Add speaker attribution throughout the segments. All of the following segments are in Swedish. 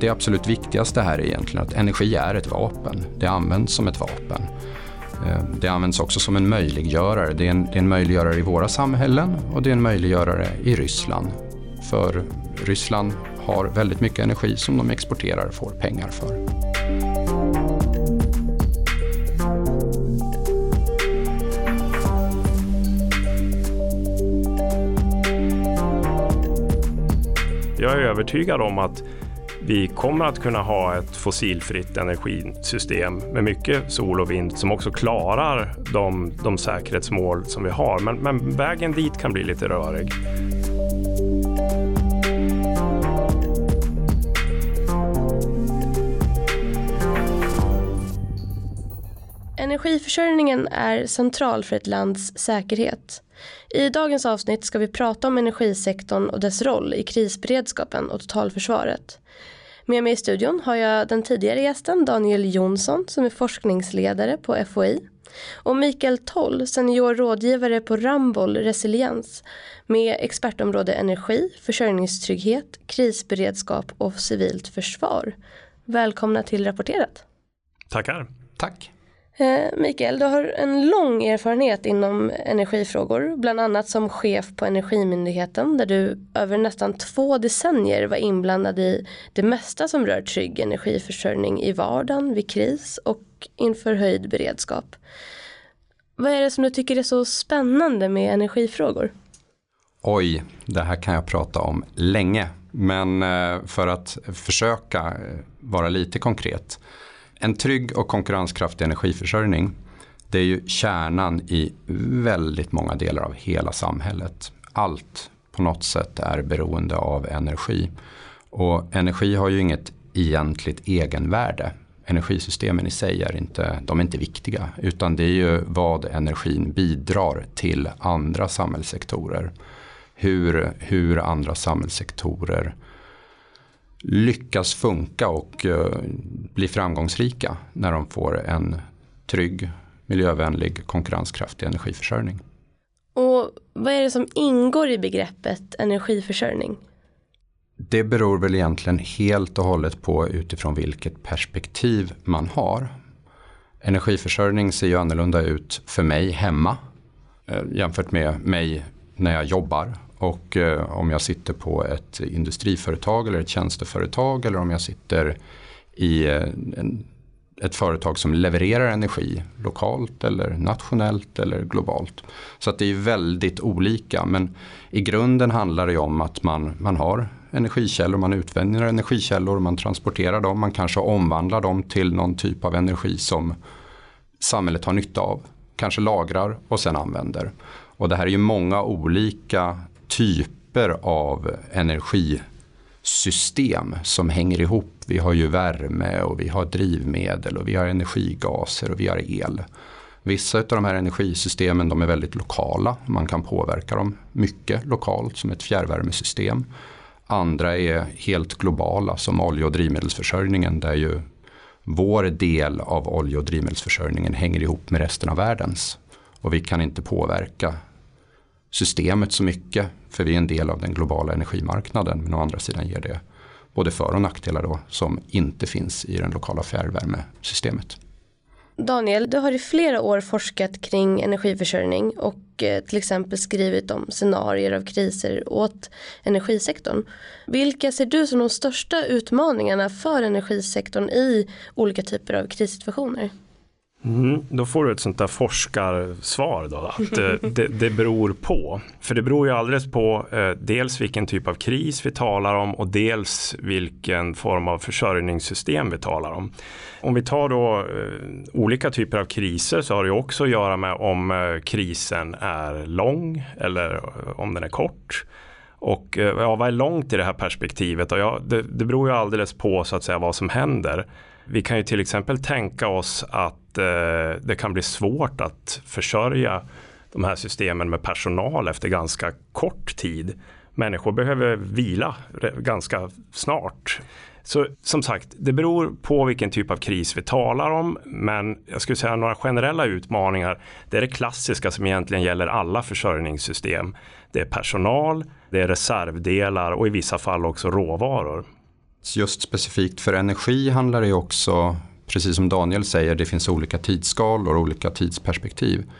Speaker 1: Det absolut viktigaste här är egentligen att energi är ett vapen. Det används som ett vapen. Eh, det används också som en möjliggörare. Det är en, det är en möjliggörare i våra samhällen och det är en möjliggörare i Ryssland. För Ryssland har väldigt mycket energi som de exporterar och får pengar för.
Speaker 2: Jag är övertygad om att vi kommer att kunna ha ett fossilfritt energisystem med mycket sol och vind som också klarar de, de säkerhetsmål som vi har. Men, men vägen dit kan bli lite rörig.
Speaker 3: Energiförsörjningen är central för ett lands säkerhet. I dagens avsnitt ska vi prata om energisektorn och dess roll i krisberedskapen och totalförsvaret. Med mig i studion har jag den tidigare gästen Daniel Jonsson som är forskningsledare på FOI och Mikael Toll, senior rådgivare på Ramboll Resiliens med expertområde energi, försörjningstrygghet, krisberedskap och civilt försvar. Välkomna till Rapporterat.
Speaker 2: Tackar.
Speaker 1: Tack.
Speaker 3: Eh, Mikael, du har en lång erfarenhet inom energifrågor, bland annat som chef på Energimyndigheten där du över nästan två decennier var inblandad i det mesta som rör trygg energiförsörjning i vardagen, vid kris och inför höjd beredskap. Vad är det som du tycker är så spännande med energifrågor?
Speaker 1: Oj, det här kan jag prata om länge. Men eh, för att försöka eh, vara lite konkret en trygg och konkurrenskraftig energiförsörjning det är ju kärnan i väldigt många delar av hela samhället. Allt på något sätt är beroende av energi. Och energi har ju inget egentligt egenvärde. Energisystemen i sig är inte, de är inte viktiga. Utan det är ju vad energin bidrar till andra samhällssektorer. Hur, hur andra samhällssektorer lyckas funka och uh, bli framgångsrika när de får en trygg, miljövänlig, konkurrenskraftig energiförsörjning.
Speaker 3: Och vad är det som ingår i begreppet energiförsörjning?
Speaker 1: Det beror väl egentligen helt och hållet på utifrån vilket perspektiv man har. Energiförsörjning ser ju annorlunda ut för mig hemma eh, jämfört med mig när jag jobbar och eh, om jag sitter på ett industriföretag eller ett tjänsteföretag eller om jag sitter i eh, en, ett företag som levererar energi lokalt eller nationellt eller globalt. Så att det är väldigt olika men i grunden handlar det om att man, man har energikällor, man utvinner energikällor, man transporterar dem, man kanske omvandlar dem till någon typ av energi som samhället har nytta av. Kanske lagrar och sen använder. Och det här är ju många olika typer av energisystem som hänger ihop. Vi har ju värme och vi har drivmedel och vi har energigaser och vi har el. Vissa av de här energisystemen de är väldigt lokala. Man kan påverka dem mycket lokalt som ett fjärrvärmesystem. Andra är helt globala som olje och drivmedelsförsörjningen där ju vår del av olje och drivmedelsförsörjningen hänger ihop med resten av världens. Och vi kan inte påverka systemet så mycket. För vi är en del av den globala energimarknaden. Men å andra sidan ger det både för och nackdelar då, som inte finns i det lokala fjärrvärmesystemet.
Speaker 3: Daniel, du har i flera år forskat kring energiförsörjning och eh, till exempel skrivit om scenarier av kriser åt energisektorn. Vilka ser du som de största utmaningarna för energisektorn i olika typer av krissituationer?
Speaker 2: Mm, då får du ett sånt där forskarsvar då, att eh, det, det beror på. För det beror ju alldeles på eh, dels vilken typ av kris vi talar om och dels vilken form av försörjningssystem vi talar om. Om vi tar då eh, olika typer av kriser så har det också att göra med om eh, krisen är lång eller eh, om den är kort. Och eh, ja, vad är långt i det här perspektivet? Och ja, det, det beror ju alldeles på så att säga vad som händer. Vi kan ju till exempel tänka oss att eh, det kan bli svårt att försörja de här systemen med personal efter ganska kort tid. Människor behöver vila ganska snart. Så som sagt, det beror på vilken typ av kris vi talar om. Men jag skulle säga några generella utmaningar. Det är det klassiska som egentligen gäller alla försörjningssystem. det är personal, det är reservdelar och i vissa fall också råvaror.
Speaker 1: Just specifikt för energi handlar det också, precis som Daniel säger, det finns olika tidsskalor och olika tidsperspektiv.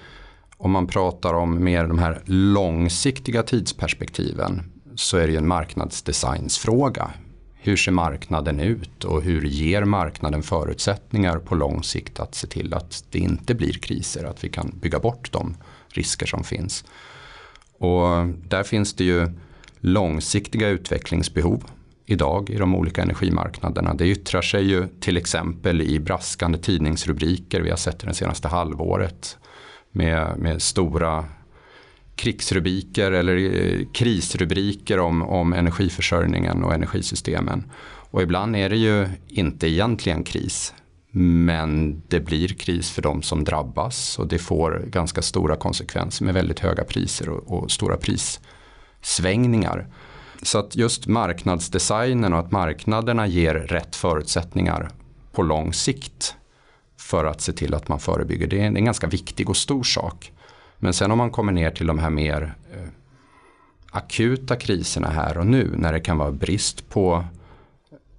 Speaker 1: Om man pratar om mer de här långsiktiga tidsperspektiven så är det ju en marknadsdesignsfråga. Hur ser marknaden ut och hur ger marknaden förutsättningar på lång sikt att se till att det inte blir kriser, att vi kan bygga bort de risker som finns. Och där finns det ju långsiktiga utvecklingsbehov idag i de olika energimarknaderna. Det yttrar sig ju till exempel i braskande tidningsrubriker vi har sett det senaste halvåret med, med stora krigsrubriker eller eh, krisrubriker om, om energiförsörjningen och energisystemen. Och ibland är det ju inte egentligen kris. Men det blir kris för de som drabbas och det får ganska stora konsekvenser med väldigt höga priser och, och stora prissvängningar. Så att just marknadsdesignen och att marknaderna ger rätt förutsättningar på lång sikt för att se till att man förebygger. Det är en, ganska viktig och stor sak. Men sen om man kommer ner till de här mer eh, akuta kriserna här och nu när det kan vara brist på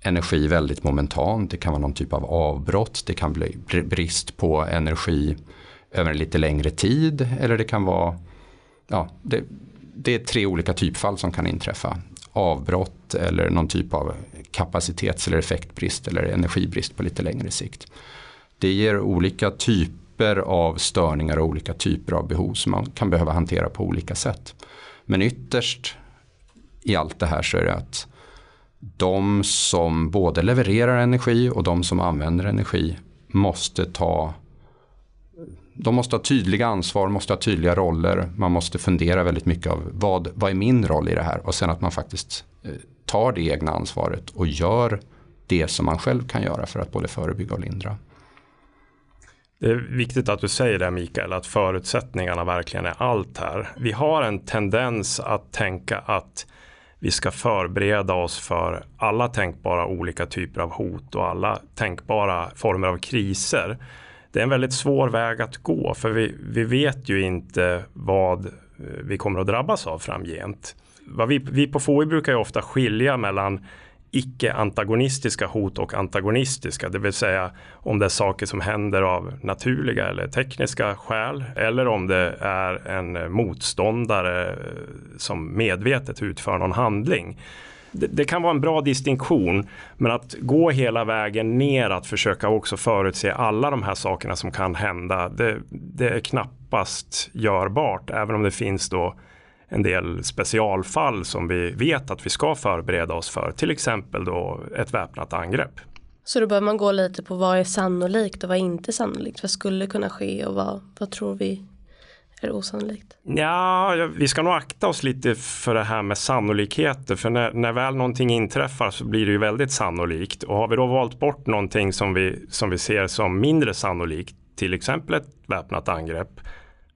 Speaker 1: energi väldigt momentant. Det kan vara någon typ av avbrott. Det kan bli brist på energi över en lite längre tid. Eller det kan vara, ja, det, det är tre olika typfall som kan inträffa. Avbrott eller någon typ av kapacitets eller effektbrist eller energibrist på lite längre sikt. Det ger olika typer av störningar och olika typer av behov som man kan behöva hantera på olika sätt. Men ytterst i allt det här så är det att de som både levererar energi och de som använder energi måste ta de måste ha tydliga ansvar, måste ha tydliga roller. Man måste fundera väldigt mycket av vad, vad är min roll i det här? Och sen att man faktiskt eh, tar det egna ansvaret och gör det som man själv kan göra för att både förebygga och lindra.
Speaker 2: Det är viktigt att du säger det Mikael, att förutsättningarna verkligen är allt här. Vi har en tendens att tänka att vi ska förbereda oss för alla tänkbara olika typer av hot och alla tänkbara former av kriser. Det är en väldigt svår väg att gå för vi, vi vet ju inte vad eh, vi kommer att drabbas av framgent. Vad vi, vi på FOI brukar ju ofta skilja mellan icke-antagonistiska hot och antagonistiska, det vill säga om det är saker som händer av naturliga eller tekniska skäl eller om det är en motståndare eh, som medvetet utför någon handling. Det, det, kan vara en bra distinktion, men att gå hela vägen ner att försöka också förutse alla de här sakerna som kan hända, det, det är knappast görbart, även om det finns då en del specialfall som vi vet att vi ska förbereda oss för, till exempel då ett väpnat angrepp.
Speaker 3: Så då bör man gå lite på vad är sannolikt och vad är inte sannolikt? Vad skulle kunna ske och vad, vad tror vi är osannolikt?
Speaker 2: Ja, vi ska nog akta oss lite för det här med sannolikheter. För när, när väl någonting inträffar så blir det ju väldigt sannolikt. Och har vi då valt bort någonting som vi, som vi ser som mindre sannolikt, till exempel ett väpnat angrepp,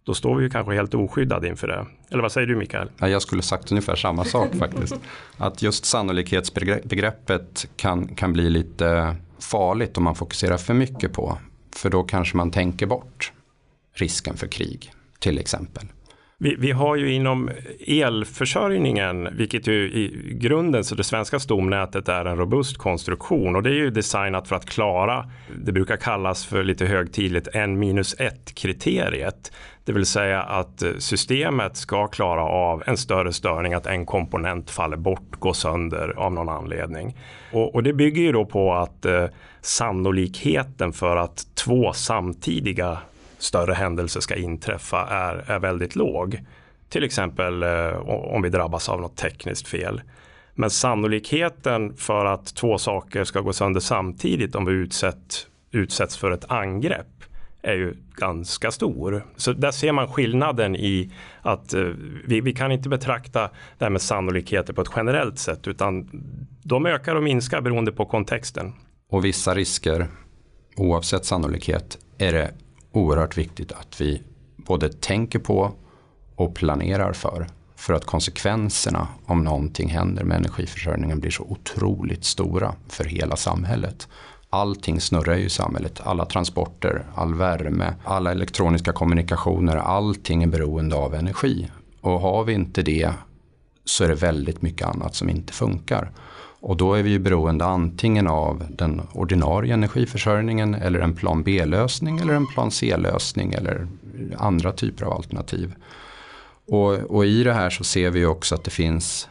Speaker 2: då står vi ju kanske helt oskyddade inför det. Eller vad säger du Mikael?
Speaker 1: Ja, jag skulle sagt ungefär samma sak faktiskt. Att just sannolikhetsbegreppet kan, kan bli lite farligt om man fokuserar för mycket på. För då kanske man tänker bort risken för krig till exempel.
Speaker 2: Vi, vi, har ju inom elförsörjningen, vilket ju i grunden så det svenska stomnätet är en robust konstruktion och det är ju designat för att klara, det brukar kallas för lite högtidligt n minus 1 kriteriet. Det vill säga att eh, systemet ska klara av en större störning, att en komponent faller bort, går sönder av någon anledning. Och, och det bygger ju då på att eh, sannolikheten för att två samtidiga större händelser ska inträffa är, är väldigt låg. Till exempel eh, om vi drabbas av något tekniskt fel. Men sannolikheten för att två saker ska gå sönder samtidigt om vi utsätt, utsätts för ett angrepp är ju ganska stor. Så där ser man skillnaden i att eh, vi, vi, kan inte betrakta det här med sannolikheter på ett generellt sätt utan de ökar och minskar beroende på kontexten.
Speaker 1: Och vissa risker, oavsett sannolikhet, är det oerhört viktigt att vi både tänker på och planerar för. För att konsekvenserna om någonting händer med energiförsörjningen blir så otroligt stora för hela samhället. Allting snurrar ju i samhället. Alla transporter, all värme, alla elektroniska kommunikationer. Allting är beroende av energi. Och har vi inte det så är det väldigt mycket annat som inte funkar. Och då är vi ju beroende antingen av den ordinarie energiförsörjningen eller en plan B-lösning eller en plan C-lösning eller andra typer av alternativ. Och, och, i det här så ser vi också att det finns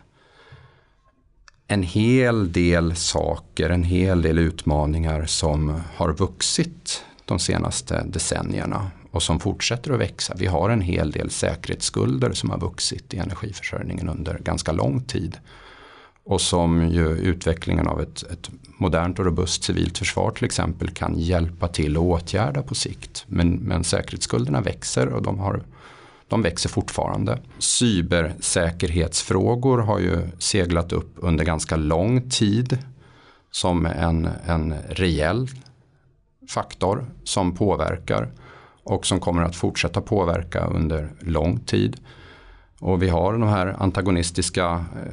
Speaker 1: en hel del saker, en hel del utmaningar som har vuxit de senaste decennierna och som fortsätter att växa. Vi har en hel del säkerhetsskulder som har vuxit i energiförsörjningen under ganska lång tid. Och som ju utvecklingen av ett, ett, modernt och robust civilt försvar till exempel kan hjälpa till att åtgärda på sikt. Men, men säkerhetsskulderna växer och de, har, de växer fortfarande. Cybersäkerhetsfrågor har ju seglat upp under ganska lång tid som en, en reell faktor som påverkar och som kommer att fortsätta påverka under lång tid. Och vi har de här antagonistiska eh,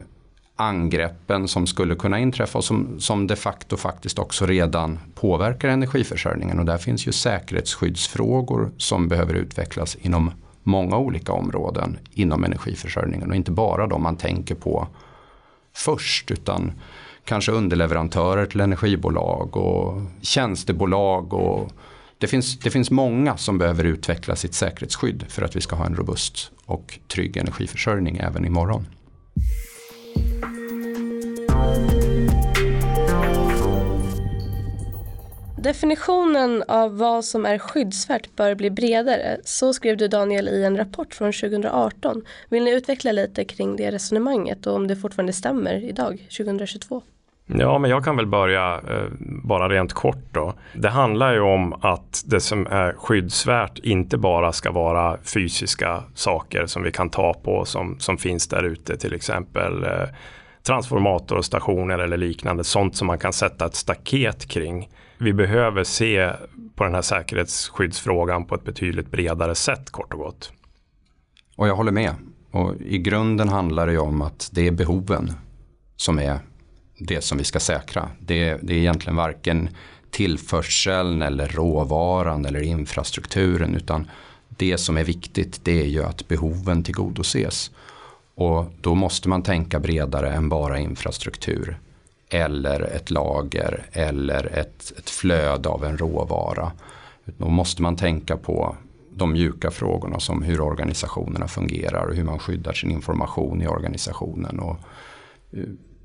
Speaker 1: angreppen som skulle kunna inträffa och som, som de facto faktiskt också redan påverkar energiförsörjningen. Och där finns ju säkerhetsskyddsfrågor som behöver utvecklas inom många olika områden inom energiförsörjningen och inte bara de man tänker på först utan kanske underleverantörer till energibolag och tjänstebolag och det finns, det finns många som behöver utveckla sitt säkerhetsskydd för att vi ska ha en robust och trygg energiförsörjning även imorgon.
Speaker 3: Definitionen av vad som är skyddsvärt bör bli bredare. Så skrev du Daniel i en rapport från 2018. Vill ni utveckla lite kring det resonemanget och om det fortfarande stämmer idag, 2022?
Speaker 2: Ja, men jag kan väl börja eh, bara rent kort då. Det handlar ju om att det som är skyddsvärt inte bara ska vara fysiska saker som vi kan ta på som, som finns där ute, till exempel eh, transformatorstationer eller liknande, sånt som man kan sätta ett staket kring. Vi behöver se på den här säkerhetsskyddsfrågan på ett betydligt bredare sätt kort och gott.
Speaker 1: Och jag håller med. Och I grunden handlar det om att det är behoven som är det som vi ska säkra. Det, det är egentligen varken tillförseln eller råvaran eller infrastrukturen utan det som är viktigt det är ju att behoven tillgodoses. Och då måste man tänka bredare än bara infrastruktur eller ett lager eller ett, ett flöde av en råvara. Då måste man tänka på de mjuka frågorna som hur organisationerna fungerar och hur man skyddar sin information i organisationen. Och eh,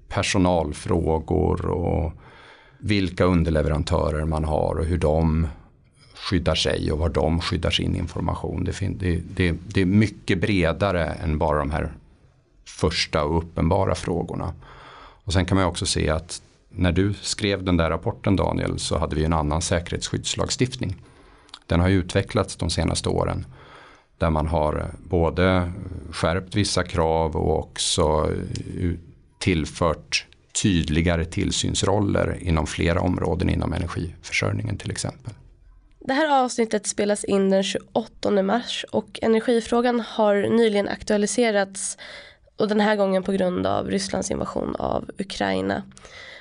Speaker 1: personalfrågor och vilka underleverantörer man har och hur de skyddar sig och var de skyddar sin information. Det, det, det, det, är mycket bredare än bara de här första och uppenbara frågorna. Och sen kan man också se att när du skrev den där rapporten Daniel så hade vi en annan säkerhetsskyddslagstiftning. Den har utvecklats de senaste åren. Där man har både skärpt vissa krav och också eh, tillfört tydligare tillsynsroller inom flera områden inom energiförsörjningen till exempel.
Speaker 3: Det här avsnittet spelas in den 28 mars och energifrågan har nyligen aktualiserats och den här gången på grund av Rysslands invasion av Ukraina.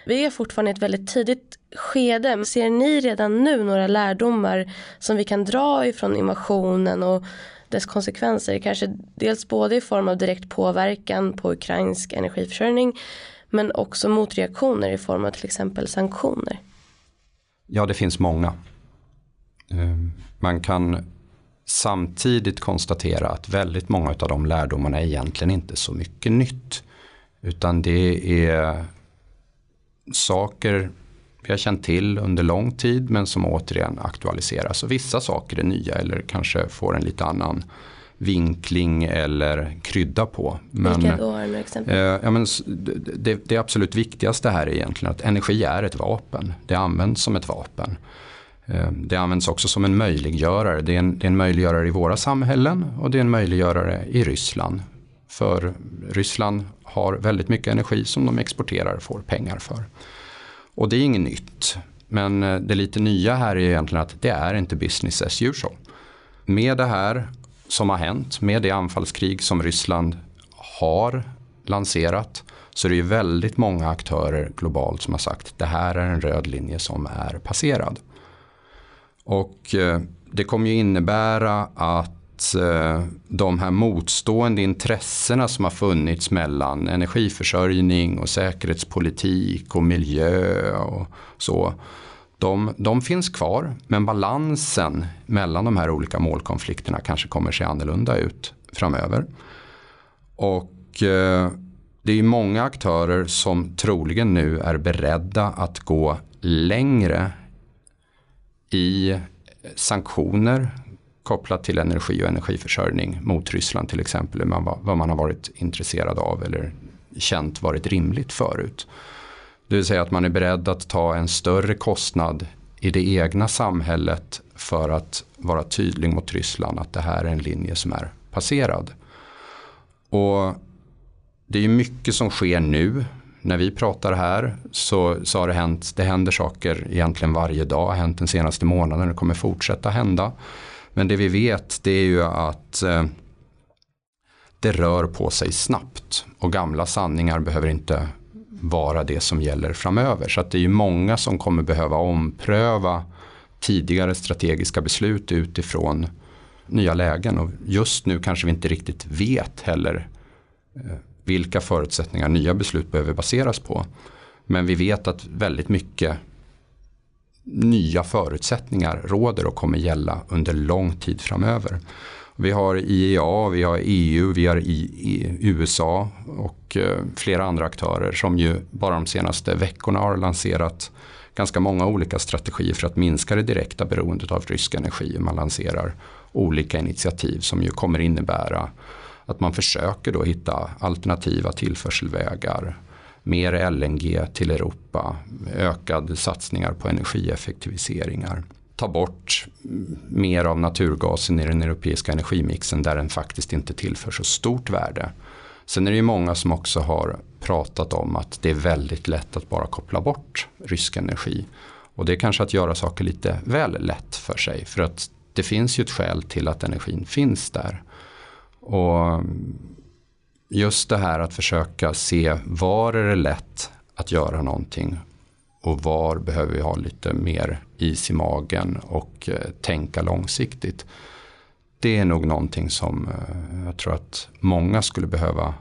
Speaker 3: Vi är fortfarande i ett väldigt tidigt skede. Ser ni redan nu några lärdomar som vi kan dra ifrån invasionen och dess konsekvenser? Kanske dels både i form av direkt påverkan på ukrainsk energiförsörjning men också motreaktioner i form av till exempel sanktioner.
Speaker 1: Ja, det finns många. Eh, man kan samtidigt konstatera att väldigt många av de lärdomarna är egentligen inte så mycket nytt. Utan det är saker vi har känt till under lång tid men som återigen aktualiseras. Och vissa saker är nya eller kanske får en lite annan vinkling eller krydda på.
Speaker 3: Men, Vilka då har exempel?
Speaker 1: Eh, ja, men det, det, absolut viktigaste här är egentligen att energi är ett vapen. Det används som ett vapen. Eh, det används också som en möjliggörare. Det är en, det är en möjliggörare i våra samhällen och det är en möjliggörare i Ryssland. För Ryssland har väldigt mycket energi som de exporterar och får pengar för. Och det är inget nytt. Men eh, det lite nya här är egentligen att det är inte business as usual. Med det här som har hänt, med det anfallskrig som Ryssland har lanserat så är det ju väldigt många aktörer globalt som har sagt det här är en röd linje som är passerad. Och eh, det kommer ju innebära att eh, de här motstående intressena som har funnits mellan energiförsörjning och säkerhetspolitik och miljö och så. De, de finns kvar men balansen mellan de här olika målkonflikterna kanske kommer se annorlunda ut framöver. Och eh, det är många aktörer som troligen nu är beredda att gå längre i eh, sanktioner kopplat till energi och energiförsörjning mot Ryssland till exempel. Vad man har varit intresserad av eller känt varit rimligt förut. Det vill säga att man är beredd att ta en större kostnad i det egna samhället för att vara tydlig mot Ryssland att det här är en linje som är passerad. Och det är mycket som sker nu. När vi pratar här så, så har det hänt, det händer saker egentligen varje dag, har hänt den senaste månaden, det kommer fortsätta hända. Men det vi vet det är ju att eh, det rör på sig snabbt och gamla sanningar behöver inte vara det som gäller framöver. Så att det är ju många som kommer behöva ompröva tidigare strategiska beslut utifrån nya lägen. Och just nu kanske vi inte riktigt vet heller eh, vilka förutsättningar nya beslut behöver baseras på. Men vi vet att väldigt mycket nya förutsättningar råder och kommer gälla under lång tid framöver. Vi har IEA, vi har EU, vi har I, USA och eh, flera andra aktörer som ju bara de senaste veckorna har lanserat ganska många olika strategier för att minska det direkta beroendet av rysk energi. Man lanserar olika initiativ som ju kommer innebära att man försöker då hitta alternativa tillförselvägar, mer LNG till Europa, ökade satsningar på energieffektiviseringar. Ta bort mer av naturgasen i den europeiska energimixen där den faktiskt inte tillför så stort värde. Sen är det ju många som också har pratat om att det är väldigt lätt att bara koppla bort rysk energi. Och det är kanske att göra saker lite väl lätt för sig. För att det finns ju ett skäl till att energin finns där. Och just det här att försöka se var är det lätt att göra någonting och var behöver vi ha lite mer is i magen och eh, tänka långsiktigt. Det är nog någonting som eh, jag tror att många skulle behöva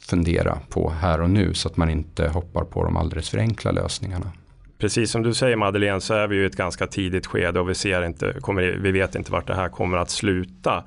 Speaker 1: fundera på här och nu så att man inte hoppar på de alldeles för enkla lösningarna.
Speaker 2: Precis som du säger Madeleine så är vi ju i ett ganska tidigt skede och vi, ser inte, kommer, vi vet inte vart det här kommer att sluta.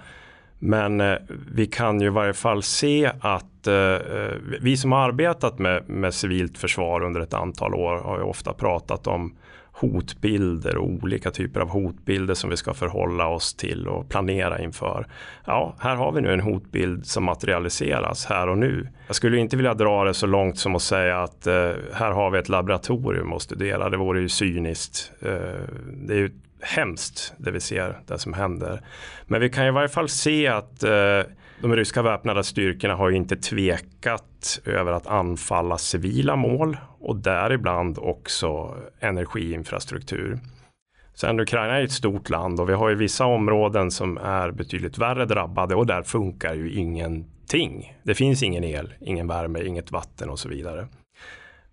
Speaker 2: Men eh, vi kan ju i varje fall se att eh, eh, vi som har arbetat med, med civilt försvar under ett antal år har ju ofta pratat om hotbilder och olika typer av hotbilder som vi ska förhålla oss till och planera inför. Ja, här har vi nu en hotbild som materialiseras här och nu. Jag skulle inte vilja dra det så långt som att säga att eh, här har vi ett laboratorium att studera. Det vore ju cyniskt. Eh, det är ju hemskt det vi ser, det som händer. Men vi kan i varje fall se att eh, de ryska väpnade styrkorna har inte tvekat över att anfalla civila mål och däribland också energiinfrastruktur. Sen Ukraina är ett stort land och vi har ju vissa områden som är betydligt värre drabbade och där funkar ju ingenting. Det finns ingen el, ingen värme, inget vatten och så vidare.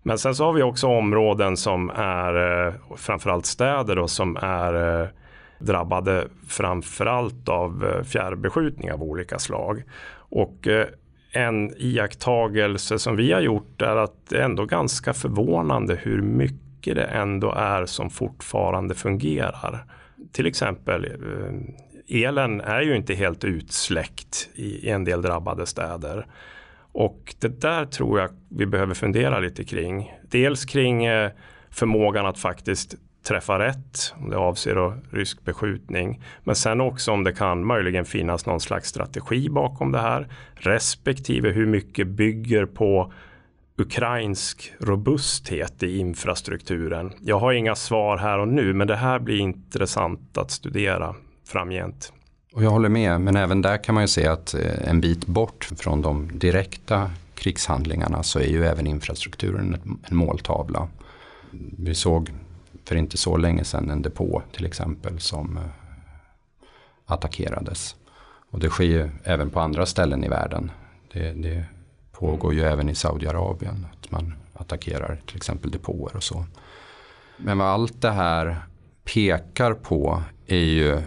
Speaker 2: Men sen så har vi också områden som är, eh, framförallt städer då, som är eh, drabbade framförallt av eh, fjärrbeskjutning av olika slag. Och eh, en iakttagelse som vi har gjort är att det är ändå ganska förvånande hur mycket det ändå är som fortfarande fungerar. Till exempel eh, elen är ju inte helt utsläckt i en del drabbade städer. Och det där tror jag vi behöver fundera lite kring. Dels kring eh, förmågan att faktiskt träffa rätt om det avser rysk beskjutning. Men sen också om det kan möjligen finnas någon slags strategi bakom det här. Respektive hur mycket bygger på ukrainsk robusthet i infrastrukturen. Jag har inga svar här och nu men det här blir intressant att studera framgent.
Speaker 1: Och jag håller med, men även där kan man ju se att eh, en bit bort från de direkta krigshandlingarna så är ju även infrastrukturen en måltavla. Vi såg för inte så länge sedan en depå till exempel som eh, attackerades. Och det sker ju även på andra ställen i världen. Det, det pågår ju även i Saudiarabien att man attackerar till exempel depåer och så. Men vad allt det här pekar på är ju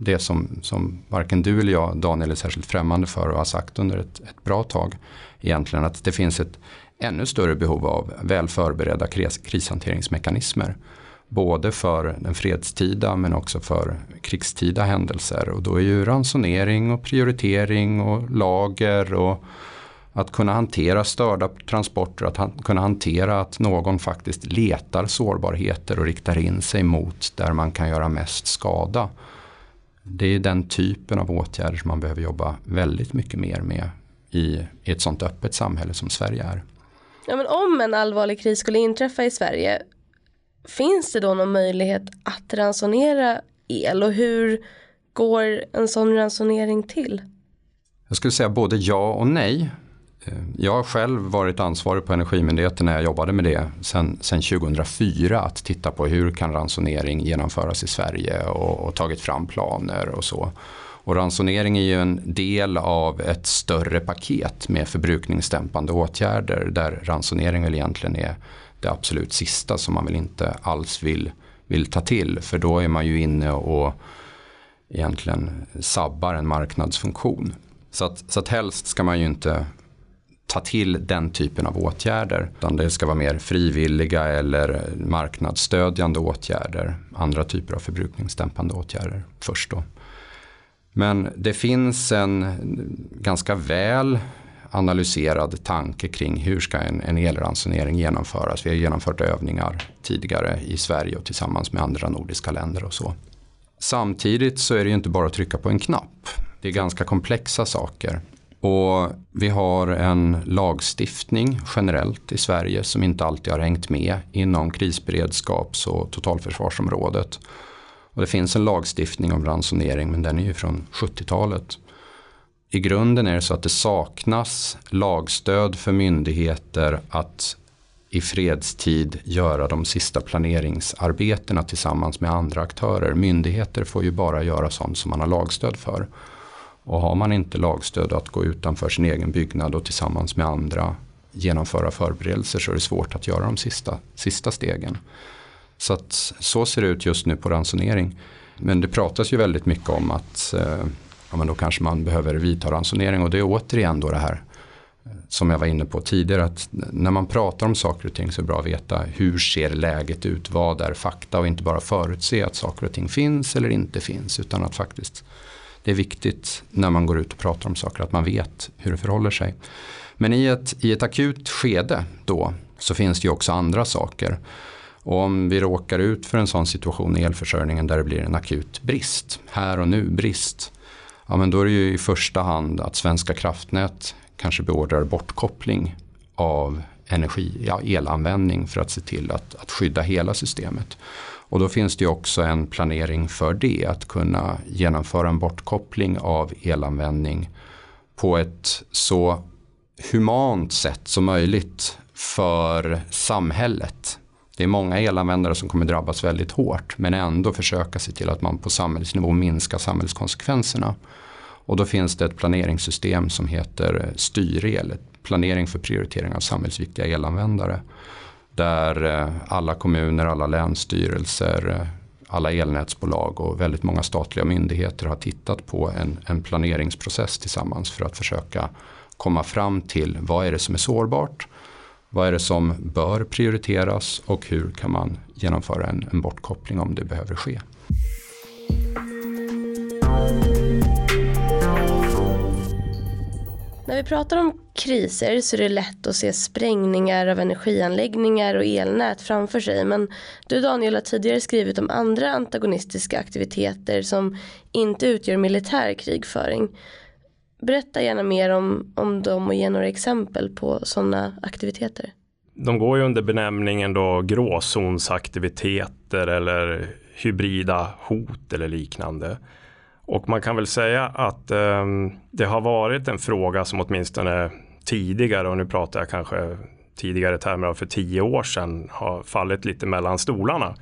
Speaker 1: det som, som varken du eller jag, Daniel, är särskilt främmande för och har sagt under ett, ett bra tag. Egentligen att det finns ett ännu större behov av väl förberedda kris, krishanteringsmekanismer. Både för den fredstida men också för krigstida händelser. Och då är ju ransonering och prioritering och lager och att kunna hantera störda transporter, att han, kunna hantera att någon faktiskt letar sårbarheter och riktar in sig mot där man kan göra mest skada. Det är den typen av åtgärder som man behöver jobba väldigt mycket mer med i, i ett sånt öppet samhälle som Sverige är.
Speaker 3: Ja, men om en allvarlig kris skulle inträffa i Sverige, finns det då någon möjlighet att ransonera el och hur går en sån ransonering till?
Speaker 1: Jag skulle säga både ja och nej. Eh, jag har själv varit ansvarig på Energimyndigheten när jag jobbade med det sen, sen 2004 att titta på hur kan ransonering genomföras i Sverige och, och tagit fram planer och så. Och ransonering är ju en del av ett större paket med förbrukningsdämpande åtgärder där ransonering väl egentligen är det absolut sista som man väl inte alls vill, vill ta till. För då är man ju inne och egentligen sabbar en marknadsfunktion. Så att, så att helst ska man ju inte ta till den typen av åtgärder. Utan det ska vara mer frivilliga eller marknadsstödjande åtgärder. Andra typer av förbrukningsdämpande åtgärder först då. Men det finns en ganska väl analyserad tanke kring hur ska en, en elransonering genomföras. Vi har genomfört övningar tidigare i Sverige och tillsammans med andra nordiska länder och så. Samtidigt så är det ju inte bara att trycka på en knapp. Det är ganska komplexa saker. Och vi har en lagstiftning generellt i Sverige som inte alltid har hängt med inom krisberedskaps och totalförsvarsområdet. Och det finns en lagstiftning om ransonering men den är ju från 70-talet. I grunden är det så att det saknas lagstöd för myndigheter att i fredstid göra de sista planeringsarbetena tillsammans med andra aktörer. Myndigheter får ju bara göra sånt som man har lagstöd för. Och har man inte lagstöd att gå utanför sin egen byggnad och tillsammans med andra genomföra förberedelser så är det svårt att göra de sista, sista stegen. Så att så ser det ut just nu på ransonering. Men det pratas ju väldigt mycket om att eh, ja, men då kanske man behöver vidta ransonering och det är återigen då det här eh, som jag var inne på tidigare att när man pratar om saker och ting så är det bra att veta hur ser läget ut, vad är fakta och inte bara förutse att saker och ting finns eller inte finns utan att faktiskt det är viktigt när man går ut och pratar om saker att man vet hur det förhåller sig. Men i ett, i ett akut skede då så finns det ju också andra saker. Och om vi råkar ut för en sån situation i elförsörjningen där det blir en akut brist, här och nu brist, ja men då är det ju i första hand att Svenska kraftnät kanske beordrar bortkoppling av energi, ja, elanvändning för att se till att, att skydda hela systemet. Och då finns det också en planering för det, att kunna genomföra en bortkoppling av elanvändning på ett så humant sätt som möjligt för samhället. Det är många elanvändare som kommer drabbas väldigt hårt men ändå försöka se till att man på samhällsnivå minskar samhällskonsekvenserna. Och då finns det ett planeringssystem som heter styrel, planering för prioritering av samhällsviktiga elanvändare. Där eh, alla kommuner, alla länsstyrelser, eh, alla elnätsbolag och väldigt många statliga myndigheter har tittat på en, en planeringsprocess tillsammans för att försöka komma fram till vad är det som är sårbart, vad är det som bör prioriteras och hur kan man genomföra en, en bortkoppling om det behöver ske.
Speaker 3: När vi pratar om kriser så är det lätt att se sprängningar av energianläggningar och elnät framför sig. Men du Daniel har tidigare skrivit om andra antagonistiska aktiviteter som inte utgör militär krigföring. Berätta gärna mer om, om dem och ge några exempel på sådana aktiviteter.
Speaker 2: De går ju under benämningen då gråzonsaktiviteter eller hybrida hot eller liknande. Och man kan väl säga att eh, det har varit en fråga som åtminstone tidigare, och nu pratar jag kanske tidigare termer av för tio år sedan, har fallit lite mellan stolarna.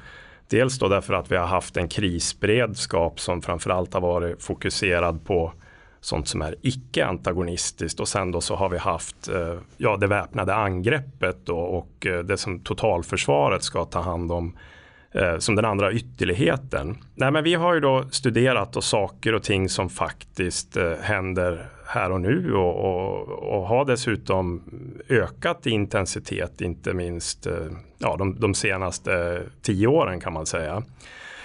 Speaker 2: Dels då därför att vi har haft en krisberedskap som framförallt har varit fokuserad på sånt som är icke antagonistiskt och sen då så har vi haft eh, ja, det väpnade angreppet då och eh, det som totalförsvaret ska ta hand om Eh, som den andra ytterligheten. Nej, men vi har ju då studerat och saker och ting som faktiskt eh, händer här och nu och, och, och, har dessutom ökat i intensitet, inte minst eh, ja, de, de senaste tio åren kan man säga.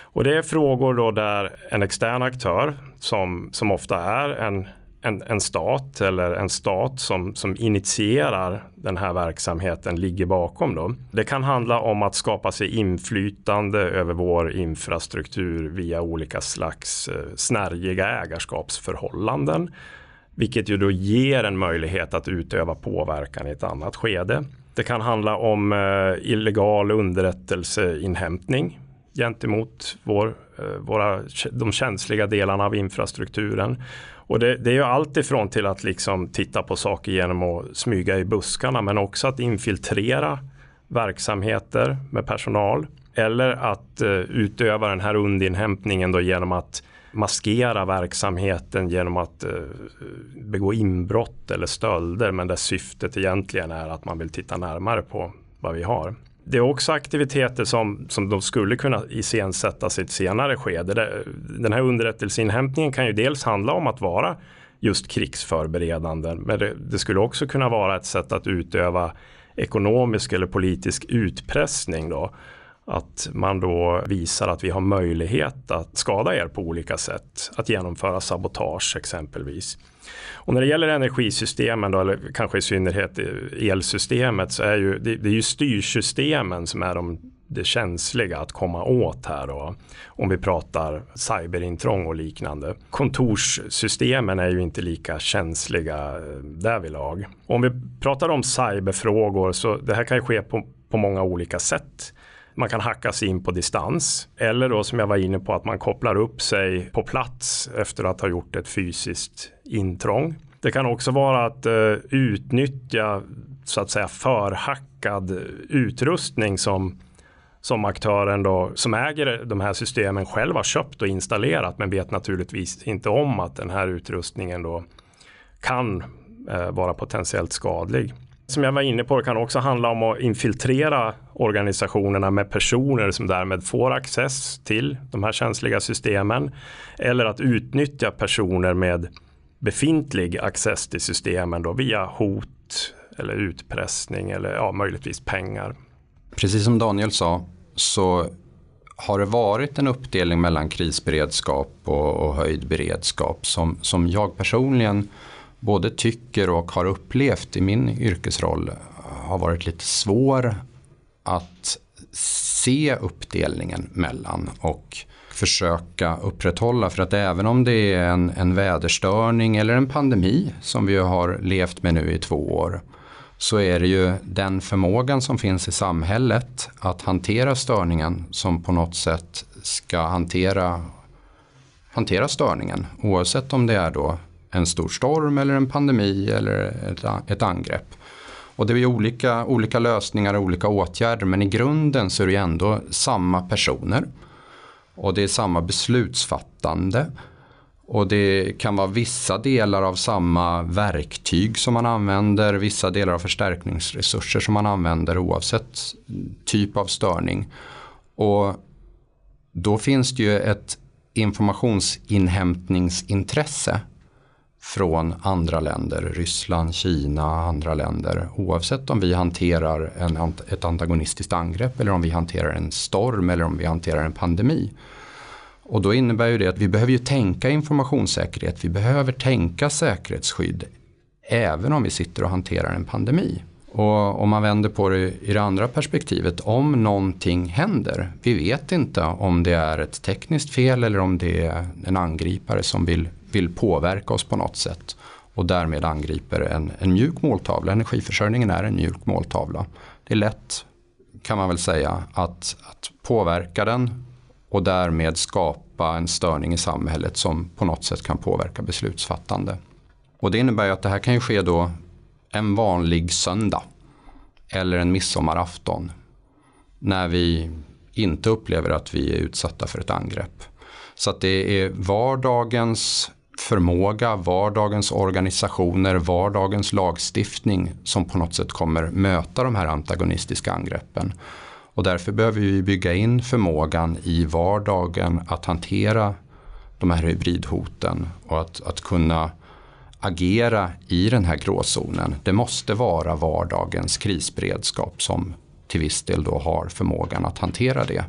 Speaker 2: Och det är frågor då där en extern aktör som, som ofta är en en, en stat eller en stat som, som initierar den här verksamheten ligger bakom. Då. Det kan handla om att skapa sig inflytande över vår infrastruktur via olika slags eh, snärjiga ägarskapsförhållanden. Vilket ju då ger en möjlighet att utöva påverkan i ett annat skede. Det kan handla om eh, illegal underrättelseinhämtning gentemot vår, eh, våra, de känsliga delarna av infrastrukturen. Och det, det är ju allt ifrån till att liksom titta på saker genom att smyga i buskarna men också att infiltrera verksamheter med personal. Eller att uh, utöva den här undinhämtningen då genom att maskera verksamheten genom att uh, begå inbrott eller stölder men där syftet egentligen är att man vill titta närmare på vad vi har. Det är också aktiviteter som, som de skulle kunna iscensättas i ett senare skede. Den här underrättelseinhämtningen kan ju dels handla om att vara just krigsförberedande. Men det, det, skulle också kunna vara ett sätt att utöva ekonomisk eller politisk utpressning. Då. Att man då visar att vi har möjlighet att skada er på olika sätt. Att genomföra sabotage exempelvis. Och när det gäller energisystemen då, eller kanske i synnerhet elsystemet så är ju det, det är ju styrsystemen som är de det känsliga att komma åt här då. Om vi pratar cyberintrång och liknande. Kontorssystemen är ju inte lika känsliga eh, därvidlag. Om vi pratar om cyberfrågor så det här kan ju ske på, på många olika sätt. Man kan hacka sig in på distans eller då som jag var inne på att man kopplar upp sig på plats efter att ha gjort ett fysiskt intrång. Det kan också vara att eh, utnyttja så att säga förhackad utrustning som som aktören då, som äger de här systemen själv har köpt och installerat men vet naturligtvis inte om att den här utrustningen då kan eh, vara potentiellt skadlig. Som jag var inne på, det kan också handla om att infiltrera organisationerna med personer som därmed får access till de här känsliga systemen. Eller att utnyttja personer med befintlig access till systemen då via hot eller utpressning eller ja, möjligtvis pengar.
Speaker 1: Precis som Daniel sa så har det varit en uppdelning mellan krisberedskap och, och höjd beredskap som, som jag personligen både tycker och har upplevt i min yrkesroll har varit lite svår att se uppdelningen mellan och försöka upprätthålla. För att även om det är en, en väderstörning eller en pandemi som vi har levt med nu i två år så är det ju den förmågan som finns i samhället att hantera störningen som på något sätt ska hantera, hantera störningen. Oavsett om det är då en stor storm eller en pandemi eller ett, ett angrepp. Och det är olika, olika lösningar och olika åtgärder men i grunden så är det ändå samma personer. Och det är samma beslutsfattande. Och det kan vara vissa delar av samma verktyg som man använder, vissa delar av förstärkningsresurser som man använder oavsett typ av störning. Och då finns det ju ett informationsinhämtningsintresse från andra länder, Ryssland, Kina, andra länder. Oavsett om vi hanterar en, ett antagonistiskt angrepp eller om vi hanterar en storm eller om vi hanterar en pandemi. Och då innebär ju det att vi behöver ju tänka informationssäkerhet, vi behöver tänka säkerhetsskydd även om vi sitter och hanterar en pandemi. Och om man vänder på det i det andra perspektivet, om någonting händer, vi vet inte om det är ett tekniskt fel eller om det är en angripare som vill vill påverka oss på något sätt och därmed angriper en, en mjuk måltavla. Energiförsörjningen är en mjuk måltavla. Det är lätt kan man väl säga att, att påverka den och därmed skapa en störning i samhället som på något sätt kan påverka beslutsfattande. Och det innebär ju att det här kan ju ske då en vanlig söndag eller en midsommarafton när vi inte upplever att vi är utsatta för ett angrepp. Så att det är vardagens förmåga, vardagens organisationer, vardagens lagstiftning som på något sätt kommer möta de här antagonistiska angreppen. Och därför behöver vi bygga in förmågan i vardagen att hantera de här hybridhoten och att, att kunna agera i den här gråzonen. Det måste vara vardagens krisberedskap som till viss del då har förmågan att hantera det.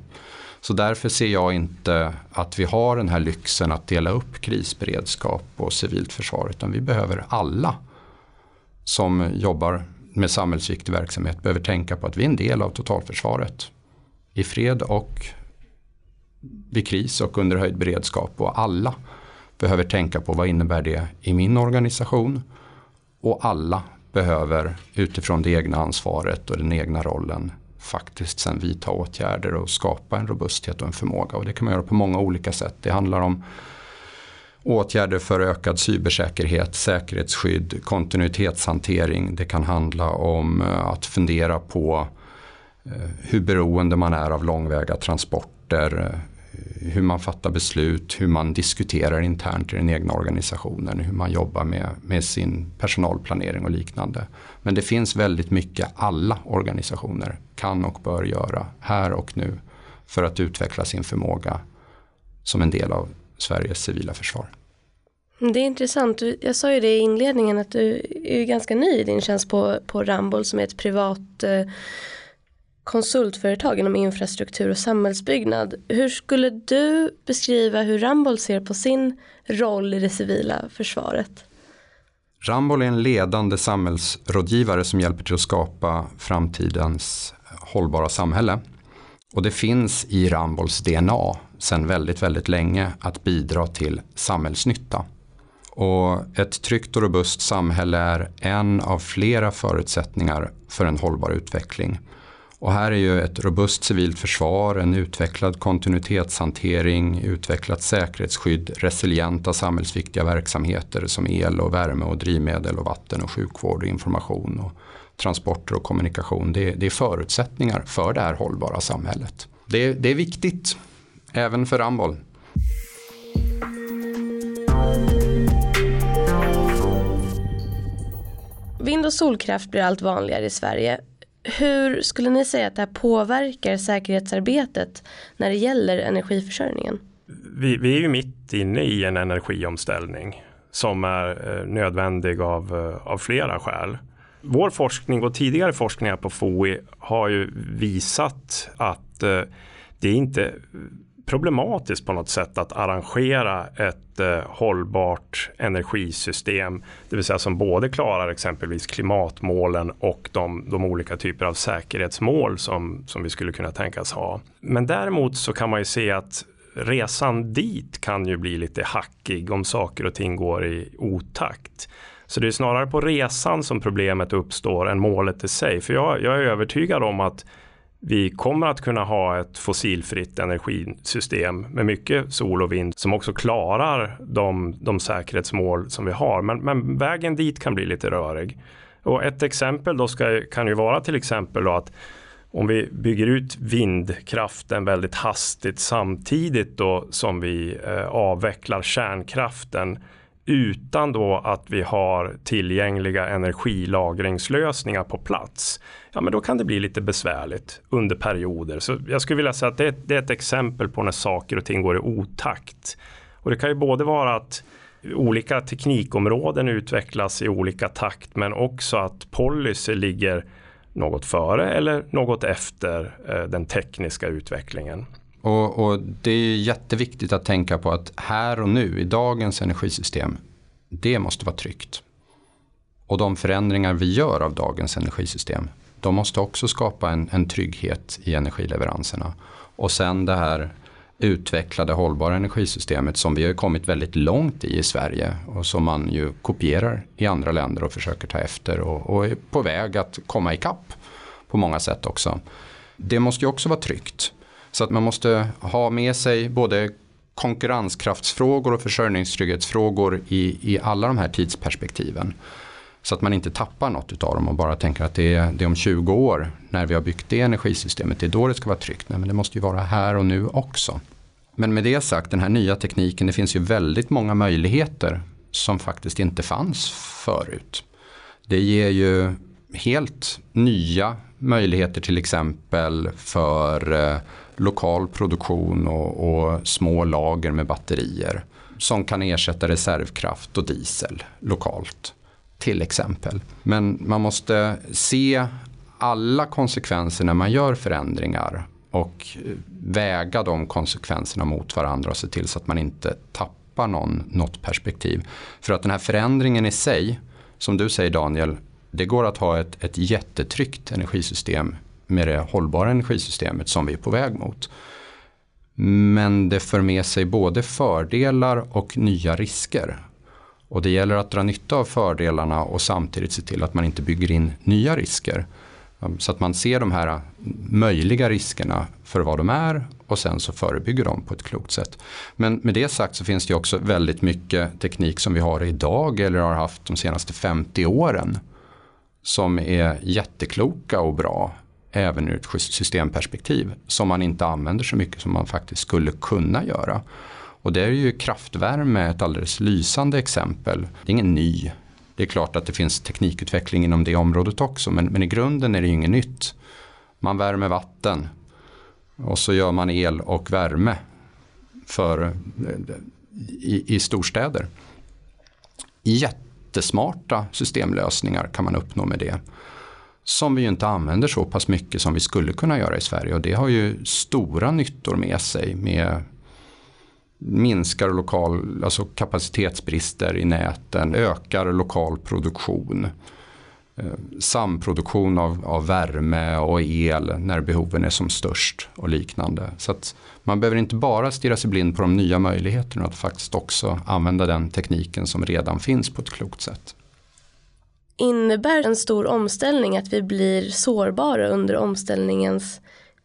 Speaker 1: Så därför ser jag inte att vi har den här lyxen att dela upp krisberedskap och civilt försvar utan vi behöver alla som jobbar med samhällsviktig verksamhet behöver tänka på att vi är en del av totalförsvaret. I fred och vid kris och under höjd beredskap och alla behöver tänka på vad innebär det i min organisation och alla behöver utifrån det egna ansvaret och den egna rollen faktiskt sen vidta åtgärder och skapa en robusthet och en förmåga. Och det kan man göra på många olika sätt. Det handlar om åtgärder för ökad cybersäkerhet, säkerhetsskydd, kontinuitetshantering. Det kan handla om eh, att fundera på eh, hur beroende man är av långväga transporter, eh, hur man fattar beslut, hur man diskuterar internt i den egna organisationen, hur man jobbar med, med sin personalplanering och liknande. Men det finns väldigt mycket alla organisationer kan och bör göra här och nu för att utveckla sin förmåga som en del av Sveriges civila försvar.
Speaker 3: Mm, det är intressant. Jag sa ju det i inledningen att du är ganska ny i din tjänst på, på Ramboll som är ett privat eh, konsultföretag inom infrastruktur och samhällsbyggnad. Hur skulle du beskriva hur Ramboll ser på sin roll i det civila försvaret?
Speaker 1: Ramboll är en ledande samhällsrådgivare som hjälper till att skapa framtidens hållbara samhälle. Och det finns i Rambolls DNA sedan väldigt, väldigt länge att bidra till samhällsnytta. Och ett tryggt och robust samhälle är en av flera förutsättningar för en hållbar utveckling. Och här är ju ett robust civilt försvar, en utvecklad kontinuitetshantering, utvecklat säkerhetsskydd, resilienta samhällsviktiga verksamheter som el och värme och drivmedel och vatten och sjukvård och information och transporter och kommunikation. Det, det är förutsättningar för det här hållbara samhället. Det, det är viktigt, även för Ramboll.
Speaker 3: Vind och solkraft blir allt vanligare i Sverige. Hur skulle ni säga att det här påverkar säkerhetsarbetet när det gäller energiförsörjningen?
Speaker 2: Vi, vi är ju mitt inne i en energiomställning som är eh, nödvändig av, eh, av flera skäl. Vår forskning och tidigare forskningar på FOI har ju visat att eh, det är inte problematiskt på något sätt att arrangera ett eh, hållbart energisystem. Det vill säga som både klarar exempelvis klimatmålen och de, de olika typer av säkerhetsmål som, som vi skulle kunna tänkas ha. Men däremot så kan man ju se att resan dit kan ju bli lite hackig om saker och ting går i otakt. Så det är snarare på resan som problemet uppstår än målet i sig. För jag, jag är övertygad om att vi kommer att kunna ha ett fossilfritt energisystem med mycket sol och vind som också klarar de, de säkerhetsmål som vi har. Men, men vägen dit kan bli lite rörig. Och ett exempel då ska, kan ju vara till exempel att om vi bygger ut vindkraften väldigt hastigt samtidigt då som vi eh, avvecklar kärnkraften utan då att vi har tillgängliga energilagringslösningar på plats, ja men då kan det bli lite besvärligt under perioder. Så jag skulle vilja säga att det är, det är ett exempel på när saker och ting går i otakt. Och det kan ju både vara att olika teknikområden utvecklas i olika takt men också att policy ligger något före eller något efter eh, den tekniska utvecklingen.
Speaker 1: Och, och, det är jätteviktigt att tänka på att här och nu i dagens energisystem, det måste vara tryggt. Och de förändringar vi gör av dagens energisystem, de måste också skapa en, en trygghet i energileveranserna. Och sen det här utvecklade hållbara energisystemet som vi har kommit väldigt långt i i Sverige och som man ju kopierar i andra länder och försöker ta efter och, och är på väg att komma ikapp på många sätt också. Det måste ju också vara tryggt. Så att man måste ha med sig både konkurrenskraftsfrågor och försörjningstrygghetsfrågor i, i alla de här tidsperspektiven. Så att man inte tappar något av dem och bara tänker att det är, det är om 20 år när vi har byggt det energisystemet, det är då det ska vara tryggt. Nej, men det måste ju vara här och nu också. Men med det sagt, den här nya tekniken, det finns ju väldigt många möjligheter som faktiskt inte fanns förut. Det ger ju helt nya möjligheter till exempel för eh, lokal produktion och, och, små lager med batterier som kan ersätta reservkraft och diesel lokalt till exempel. Men man måste se alla konsekvenser när man gör förändringar och väga de konsekvenserna mot varandra och se till så att man inte tappar någon, något perspektiv. För att den här förändringen i sig, som du säger Daniel, det går att ha ett, ett jättetryggt energisystem med det hållbara energisystemet som vi är på väg mot. Men det för med sig både fördelar och nya risker. Och det gäller att dra nytta av fördelarna och samtidigt se till att man inte bygger in nya risker. Så att man ser de här möjliga riskerna för vad de är och sen så förebygger de på ett klokt sätt. Men med det sagt så finns det också väldigt mycket teknik som vi har idag eller har haft de senaste 50 åren som är jättekloka och bra även ur ett systemperspektiv som man inte använder så mycket som man faktiskt skulle kunna göra. Och det är ju kraftvärme ett alldeles lysande exempel. Det är ingen ny. Det är klart att det finns teknikutveckling inom det området också men, men i grunden är det ju inget nytt. Man värmer vatten och så gör man el och värme för, eh, i, i storstäder. Jättesmarta systemlösningar kan man uppnå med det som vi ju inte använder så pass mycket som vi skulle kunna göra i Sverige och det har ju stora nyttor med sig med minskar lokal, alltså kapacitetsbrister i näten, ökar lokal produktion, eh, samproduktion av, av, värme och el när behoven är som störst och liknande. Så att man behöver inte bara stirra sig blind på de nya möjligheterna att faktiskt också använda den tekniken som redan finns på ett klokt sätt.
Speaker 3: Innebär en stor omställning att vi blir sårbara under omställningens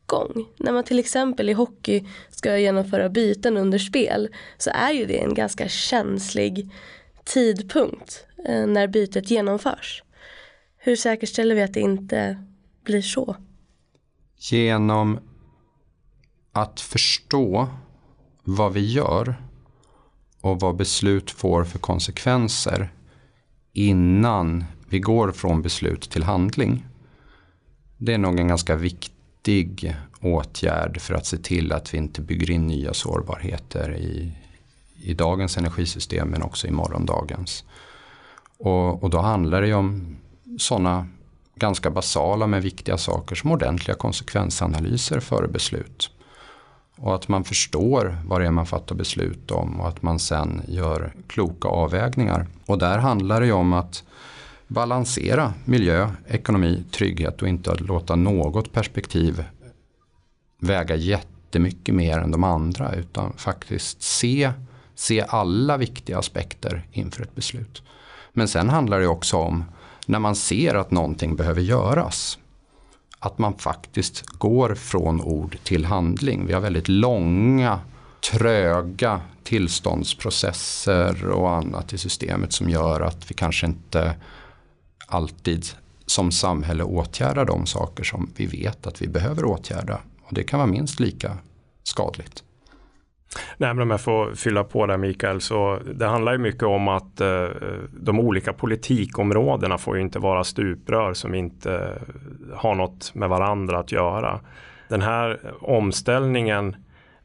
Speaker 3: gång? När man till exempel i hockey ska genomföra byten under spel så är ju det en ganska känslig tidpunkt eh, när bytet genomförs. Hur säkerställer vi att det inte blir så?
Speaker 1: Genom att förstå vad vi gör och vad beslut får för konsekvenser innan vi går från beslut till handling. Det är nog en ganska viktig åtgärd för att se till att vi inte bygger in nya sårbarheter i, i dagens energisystem men också i morgondagens. Och, och då handlar det ju om sådana ganska basala men viktiga saker som ordentliga konsekvensanalyser före beslut. Och att man förstår vad det är man fattar beslut om och att man sen gör kloka avvägningar. Och där handlar det ju om att balansera miljö, ekonomi, trygghet och inte låta något perspektiv väga jättemycket mer än de andra utan faktiskt se, se alla viktiga aspekter inför ett beslut. Men sen handlar det också om när man ser att någonting behöver göras att man faktiskt går från ord till handling. Vi har väldigt långa, tröga tillståndsprocesser och annat i systemet som gör att vi kanske inte alltid som samhälle åtgärdar de saker som vi vet att vi behöver åtgärda. Och det kan vara minst lika skadligt.
Speaker 2: Nej, men om jag får fylla på där Mikael, så det handlar ju mycket om att eh, de olika politikområdena får ju inte vara stuprör som inte har något med varandra att göra. Den här omställningen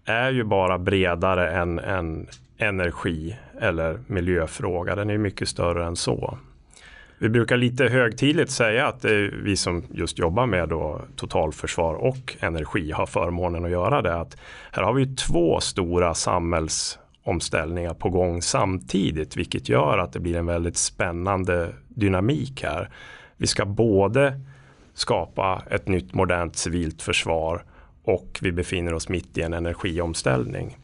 Speaker 2: är ju bara bredare än än energi eller miljöfråga. Den är mycket större än så. Vi brukar lite högtidligt säga att eh, vi som just jobbar med då totalförsvar och energi har förmånen att göra det. Att här har vi två stora samhällsomställningar på gång samtidigt vilket gör att det blir en väldigt spännande dynamik här. Vi ska både skapa ett nytt modernt civilt försvar och vi befinner oss mitt i en energiomställning.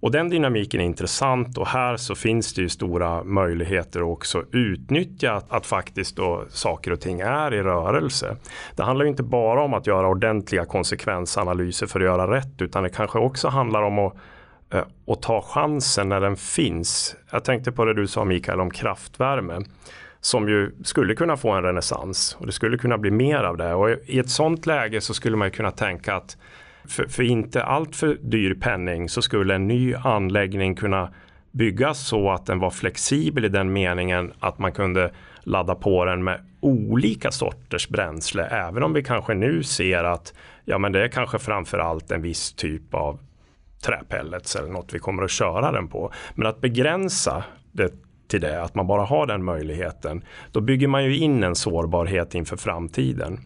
Speaker 2: Och den dynamiken är intressant och här så finns det ju stora möjligheter att också utnyttja att, att faktiskt då saker och ting är i rörelse. Det handlar inte bara om att göra ordentliga konsekvensanalyser för att göra rätt utan det kanske också handlar om att eh, och ta chansen när den finns. Jag tänkte på det du sa Mikael om kraftvärme som ju skulle kunna få en renässans och det skulle kunna bli mer av det och i ett sånt läge så skulle man kunna tänka att för, för inte allt för dyr penning så skulle en ny anläggning kunna byggas så att den var flexibel i den meningen att man kunde ladda på den med olika sorters bränsle. Även om vi kanske nu ser att ja, men det är kanske framförallt en viss typ av träpellets eller något vi kommer att köra den på. Men att begränsa det till det, att man bara har den möjligheten, då bygger man ju in en sårbarhet inför framtiden.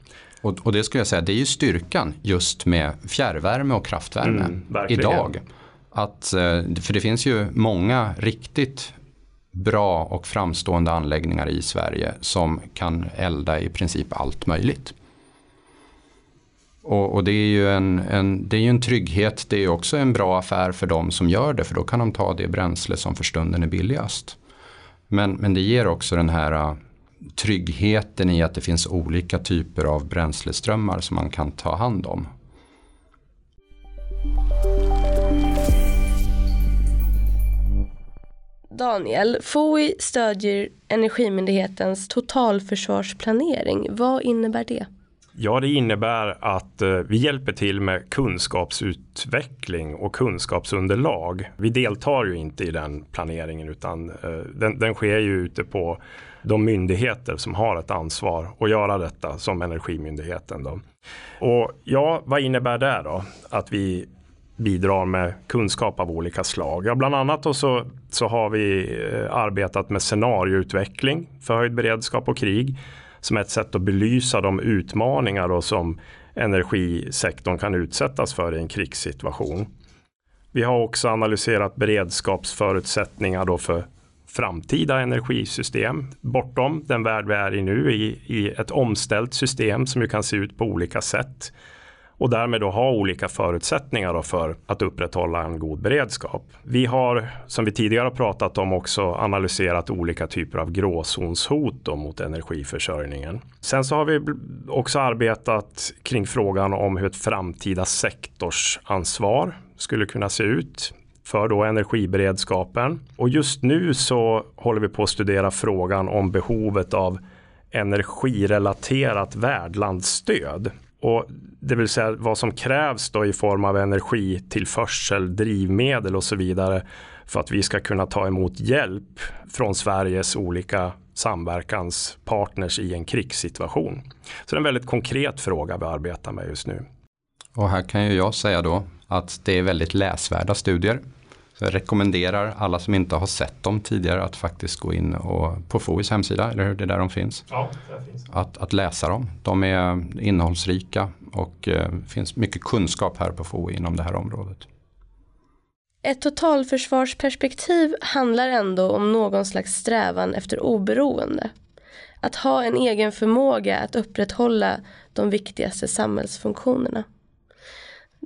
Speaker 1: Och, och det skulle jag säga, det är ju styrkan just med fjärrvärme och kraftvärme mm, idag. Att, eh, för det finns ju många riktigt bra och framstående anläggningar i Sverige som kan elda i princip allt möjligt. Och, och, det, är ju en, en, det är ju en trygghet, det är också en bra affär för de som gör det för då kan de ta det bränsle som för stunden är billigast. Men, men det ger också den här tryggheten i att det finns olika typer av bränsleströmmar som man kan ta hand om.
Speaker 3: Daniel, FOI stödjer Energimyndighetens totalförsvarsplanering. Vad innebär det?
Speaker 2: Ja, det innebär att eh, vi hjälper till med kunskapsutveckling och kunskapsunderlag. Vi deltar ju inte i den planeringen utan eh, den, den sker ju ute på de myndigheter som har ett ansvar att göra detta som Energimyndigheten. Då. Och ja, vad innebär det då? Att vi bidrar med kunskap av olika slag. Ja, bland annat så, så har vi eh, arbetat med scenarioutveckling för höjd beredskap och krig som ett sätt att belysa de utmaningar då som energisektorn kan utsättas för i en krigssituation. Vi har också analyserat beredskapsförutsättningar då för framtida energisystem bortom den värld vi är i nu i, i ett omställt system som ju kan se ut på olika sätt och därmed då ha olika förutsättningar för att upprätthålla en god beredskap. Vi har, som vi tidigare har pratat om, också analyserat olika typer av gråzonshot mot energiförsörjningen. Sen så har vi också arbetat kring frågan om hur ett framtida sektorsansvar skulle kunna se ut för då energiberedskapen. Och just nu så håller vi på att studera frågan om behovet av energirelaterat värdlandsstöd. Och det vill säga vad som krävs då i form av energitillförsel, drivmedel och så vidare för att vi ska kunna ta emot hjälp från Sveriges olika samverkanspartners i en krigssituation. Så det är en väldigt konkret fråga vi arbetar med just nu.
Speaker 1: Och här kan ju jag säga då att det är väldigt läsvärda studier. Så jag rekommenderar alla som inte har sett dem tidigare att faktiskt gå in och, på FOIs hemsida, eller hur? Det är där de finns.
Speaker 2: Ja, där finns.
Speaker 1: Att, att läsa dem. De är innehållsrika och eh, finns mycket kunskap här på FOI inom det här området.
Speaker 3: Ett totalförsvarsperspektiv handlar ändå om någon slags strävan efter oberoende. Att ha en egen förmåga att upprätthålla de viktigaste samhällsfunktionerna.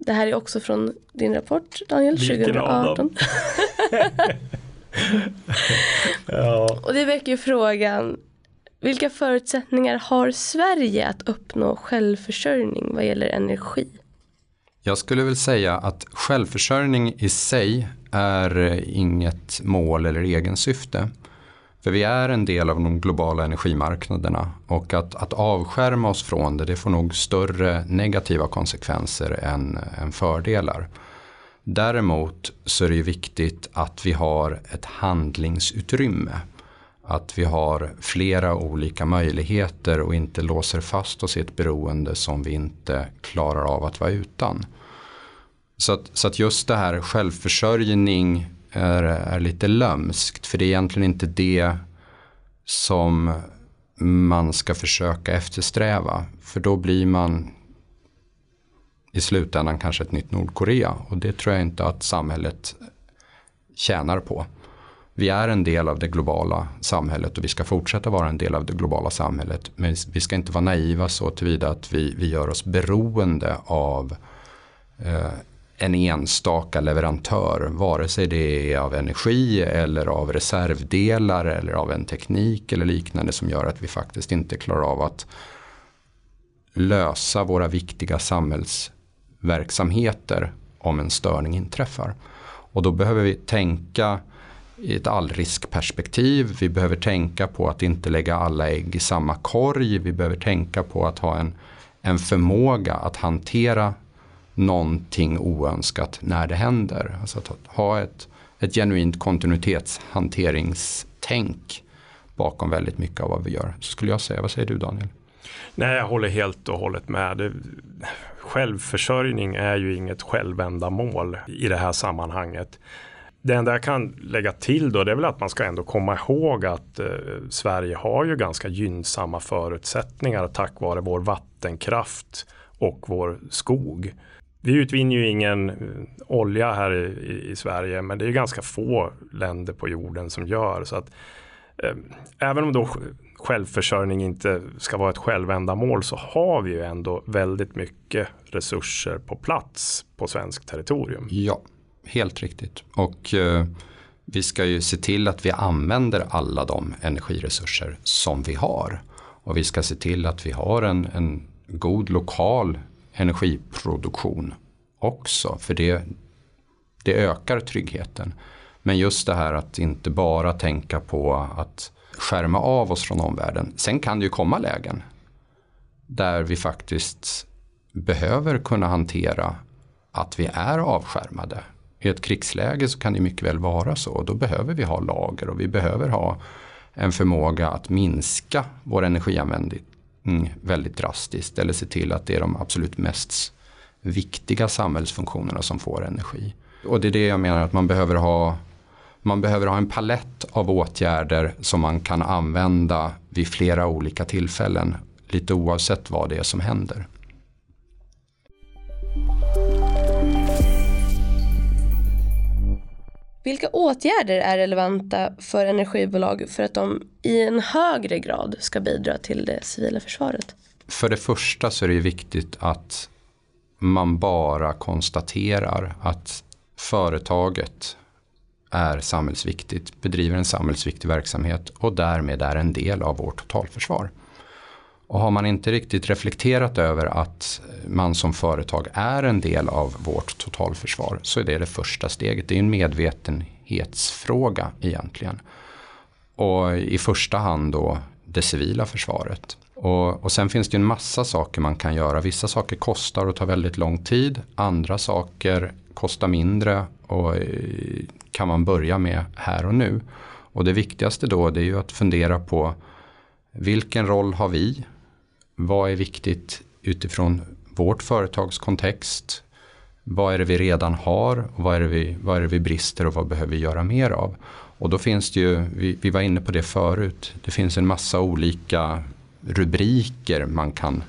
Speaker 3: Det här är också från din rapport Daniel, Vilken 2018. ja. Och det väcker frågan, vilka förutsättningar har Sverige att uppnå självförsörjning vad gäller energi?
Speaker 1: Jag skulle väl säga att självförsörjning i sig är inget mål eller egensyfte. För vi är en del av de globala energimarknaderna och att, att avskärma oss från det, det får nog större negativa konsekvenser än, än fördelar. Däremot så är det ju viktigt att vi har ett handlingsutrymme. Att vi har flera olika möjligheter och inte låser fast oss i ett beroende som vi inte klarar av att vara utan. Så att, så att just det här självförsörjning är, är lite lömskt. För det är egentligen inte det som man ska försöka eftersträva. För då blir man i slutändan kanske ett nytt Nordkorea. Och det tror jag inte att samhället tjänar på. Vi är en del av det globala samhället och vi ska fortsätta vara en del av det globala samhället. Men vi ska inte vara naiva så tillvida att vi, vi gör oss beroende av eh, en enstaka leverantör. Vare sig det är av energi eller av reservdelar eller av en teknik eller liknande som gör att vi faktiskt inte klarar av att lösa våra viktiga samhällsverksamheter om en störning inträffar. Och då behöver vi tänka i ett allriskperspektiv. Vi behöver tänka på att inte lägga alla ägg i samma korg. Vi behöver tänka på att ha en, en förmåga att hantera någonting oönskat när det händer. Alltså att ha ett, ett genuint kontinuitetshanteringstänk bakom väldigt mycket av vad vi gör. Så skulle jag säga, vad säger du Daniel?
Speaker 2: Nej, jag håller helt och hållet med. Det, självförsörjning är ju inget självändamål i det här sammanhanget. Det enda jag kan lägga till då det är väl att man ska ändå komma ihåg att eh, Sverige har ju ganska gynnsamma förutsättningar tack vare vår vattenkraft och vår skog. Vi utvinner ju ingen eh, olja här i, i, Sverige men det är ganska få länder på jorden som gör så att eh, även om då självförsörjning inte ska vara ett självändamål så har vi ju ändå väldigt mycket resurser på plats på svenskt territorium.
Speaker 1: Ja, helt riktigt. Och eh, vi ska ju se till att vi använder alla de energiresurser som vi har. Och vi ska se till att vi har en, en god lokal energiproduktion också. För det, det ökar tryggheten. Men just det här att inte bara tänka på att skärma av oss från omvärlden. Sen kan det ju komma lägen där vi faktiskt behöver kunna hantera att vi är avskärmade. I ett krigsläge så kan det mycket väl vara så. Då behöver vi ha lager och vi behöver ha en förmåga att minska vår energianvändning Mm. väldigt drastiskt. Eller se till att det är de absolut mest viktiga samhällsfunktionerna som får energi. Och det är det jag menar att man behöver ha man behöver ha en palett av åtgärder som man kan använda vid flera olika tillfällen. Lite oavsett vad det är som händer.
Speaker 3: Vilka åtgärder är relevanta för energibolag för att de i en högre grad ska bidra till det civila försvaret?
Speaker 1: För det första så är det viktigt att man bara konstaterar att företaget är samhällsviktigt, bedriver en samhällsviktig verksamhet och därmed är en del av vårt totalförsvar. Och har man inte riktigt reflekterat över att man som företag är en del av vårt totalförsvar så är det det första steget. Det är en medvetenhetsfråga egentligen. Och i första hand då det civila försvaret. Och, och sen finns det en massa saker man kan göra. Vissa saker kostar och tar väldigt lång tid. Andra saker kostar mindre och eh, kan man börja med här och nu. Och det viktigaste då det är ju att fundera på vilken roll har vi? Vad är viktigt utifrån vårt företags kontext? Vad är det vi redan har? Och vad, är det vi, vad är det vi brister och vad behöver vi göra mer av? Och då finns det ju, vi, vi var inne på det förut, det finns en massa olika rubriker man kan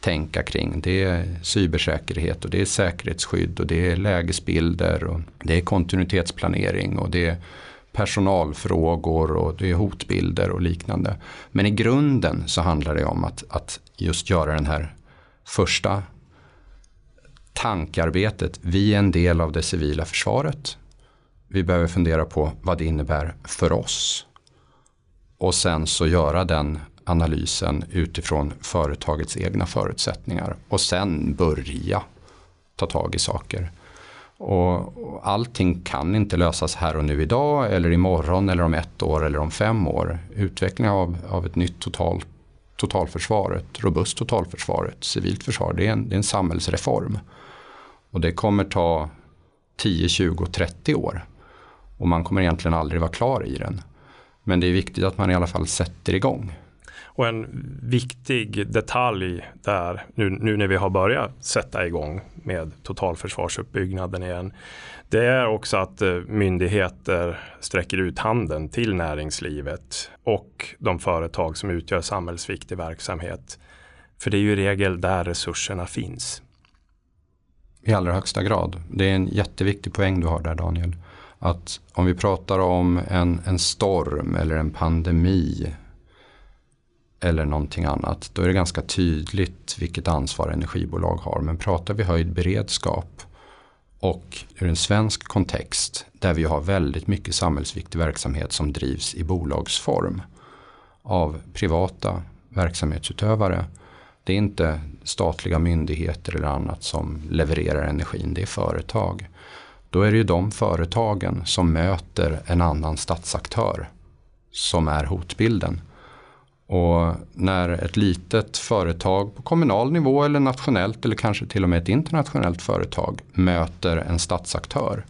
Speaker 1: tänka kring. Det är cybersäkerhet och det är säkerhetsskydd och det är lägesbilder och det är kontinuitetsplanering och det är personalfrågor och det är hotbilder och liknande. Men i grunden så handlar det om att, att just göra den här första tankarbetet. Vi är en del av det civila försvaret. Vi behöver fundera på vad det innebär för oss. Och sen så göra den analysen utifrån företagets egna förutsättningar och sen börja ta tag i saker. Och, allting kan inte lösas här och nu idag eller imorgon eller om ett år eller om fem år. Utveckling av, av ett nytt totalt. Totalförsvaret, robust Totalförsvaret, civilt försvar, det är, en, det är en samhällsreform. Och det kommer ta 10, 20, 30 år. Och man kommer egentligen aldrig vara klar i den. Men det är viktigt att man i alla fall sätter igång.
Speaker 2: Och en viktig detalj där, nu, nu när vi har börjat sätta igång med totalförsvarsuppbyggnaden igen, det är också att eh, myndigheter sträcker ut handen till näringslivet och de företag som utgör samhällsviktig verksamhet. För det är ju i regel där resurserna finns.
Speaker 1: I allra högsta grad. Det är en jätteviktig poäng du har där Daniel. Att om vi pratar om en, en storm eller en pandemi eller någonting annat. Då är det ganska tydligt vilket ansvar energibolag har. Men pratar vi höjd beredskap och ur en svensk kontext där vi har väldigt mycket samhällsviktig verksamhet som drivs i bolagsform av privata verksamhetsutövare. Det är inte statliga myndigheter eller annat som levererar energin, det är företag. Då är det ju de företagen som möter en annan statsaktör som är hotbilden. Och när ett litet företag på kommunal nivå eller nationellt eller kanske till och med ett internationellt företag möter en statsaktör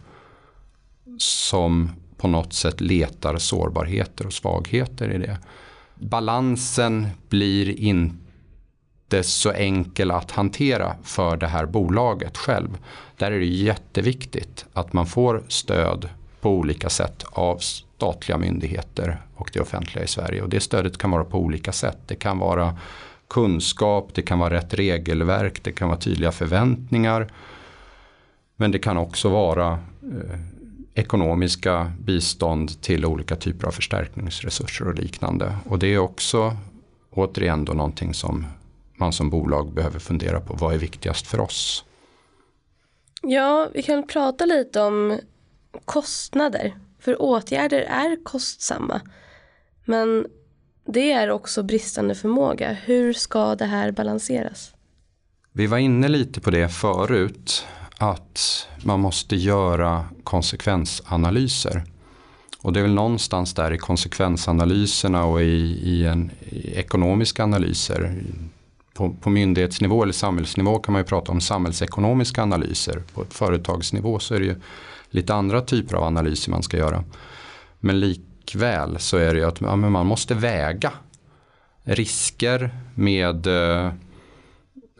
Speaker 1: som på något sätt letar sårbarheter och svagheter i det. Balansen blir inte så enkel att hantera för det här bolaget själv. Där är det jätteviktigt att man får stöd på olika sätt av statliga myndigheter och det offentliga i Sverige. Och det stödet kan vara på olika sätt. Det kan vara kunskap, det kan vara rätt regelverk, det kan vara tydliga förväntningar. Men det kan också vara eh, ekonomiska bistånd till olika typer av förstärkningsresurser och liknande. Och det är också återigen då någonting som man som bolag behöver fundera på. Vad är viktigast för oss?
Speaker 3: Ja, vi kan prata lite om kostnader. För åtgärder är kostsamma. Men det är också bristande förmåga. Hur ska det här balanseras?
Speaker 1: Vi var inne lite på det förut. Att man måste göra konsekvensanalyser. Och det är väl någonstans där i konsekvensanalyserna och i, i, en, i ekonomiska analyser. På, på myndighetsnivå eller samhällsnivå kan man ju prata om samhällsekonomiska analyser. På ett företagsnivå så är det ju lite andra typer av analyser man ska göra. Men likväl så är det ju att ja, man måste väga risker med eh,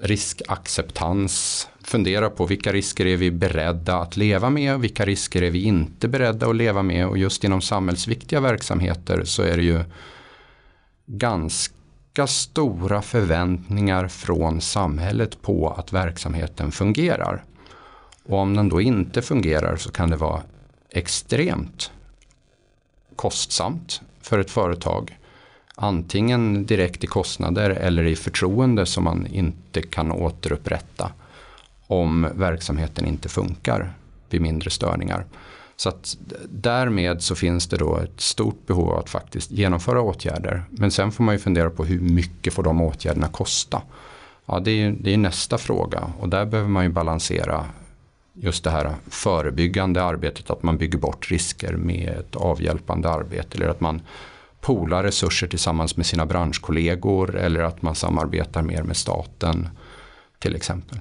Speaker 1: riskacceptans. Fundera på vilka risker är vi beredda att leva med och vilka risker är vi inte beredda att leva med. Och just inom samhällsviktiga verksamheter så är det ju ganska stora förväntningar från samhället på att verksamheten fungerar. Och om den då inte fungerar så kan det vara extremt kostsamt för ett företag. Antingen direkt i kostnader eller i förtroende som man inte kan återupprätta om verksamheten inte funkar vid mindre störningar. Så att därmed så finns det då ett stort behov av att faktiskt genomföra åtgärder. Men sen får man ju fundera på hur mycket får de åtgärderna kosta? Ja, det är, det är nästa fråga och där behöver man ju balansera just det här förebyggande arbetet, att man bygger bort risker med ett avhjälpande arbete eller att man polar resurser tillsammans med sina branschkollegor eller att man samarbetar mer med staten till exempel.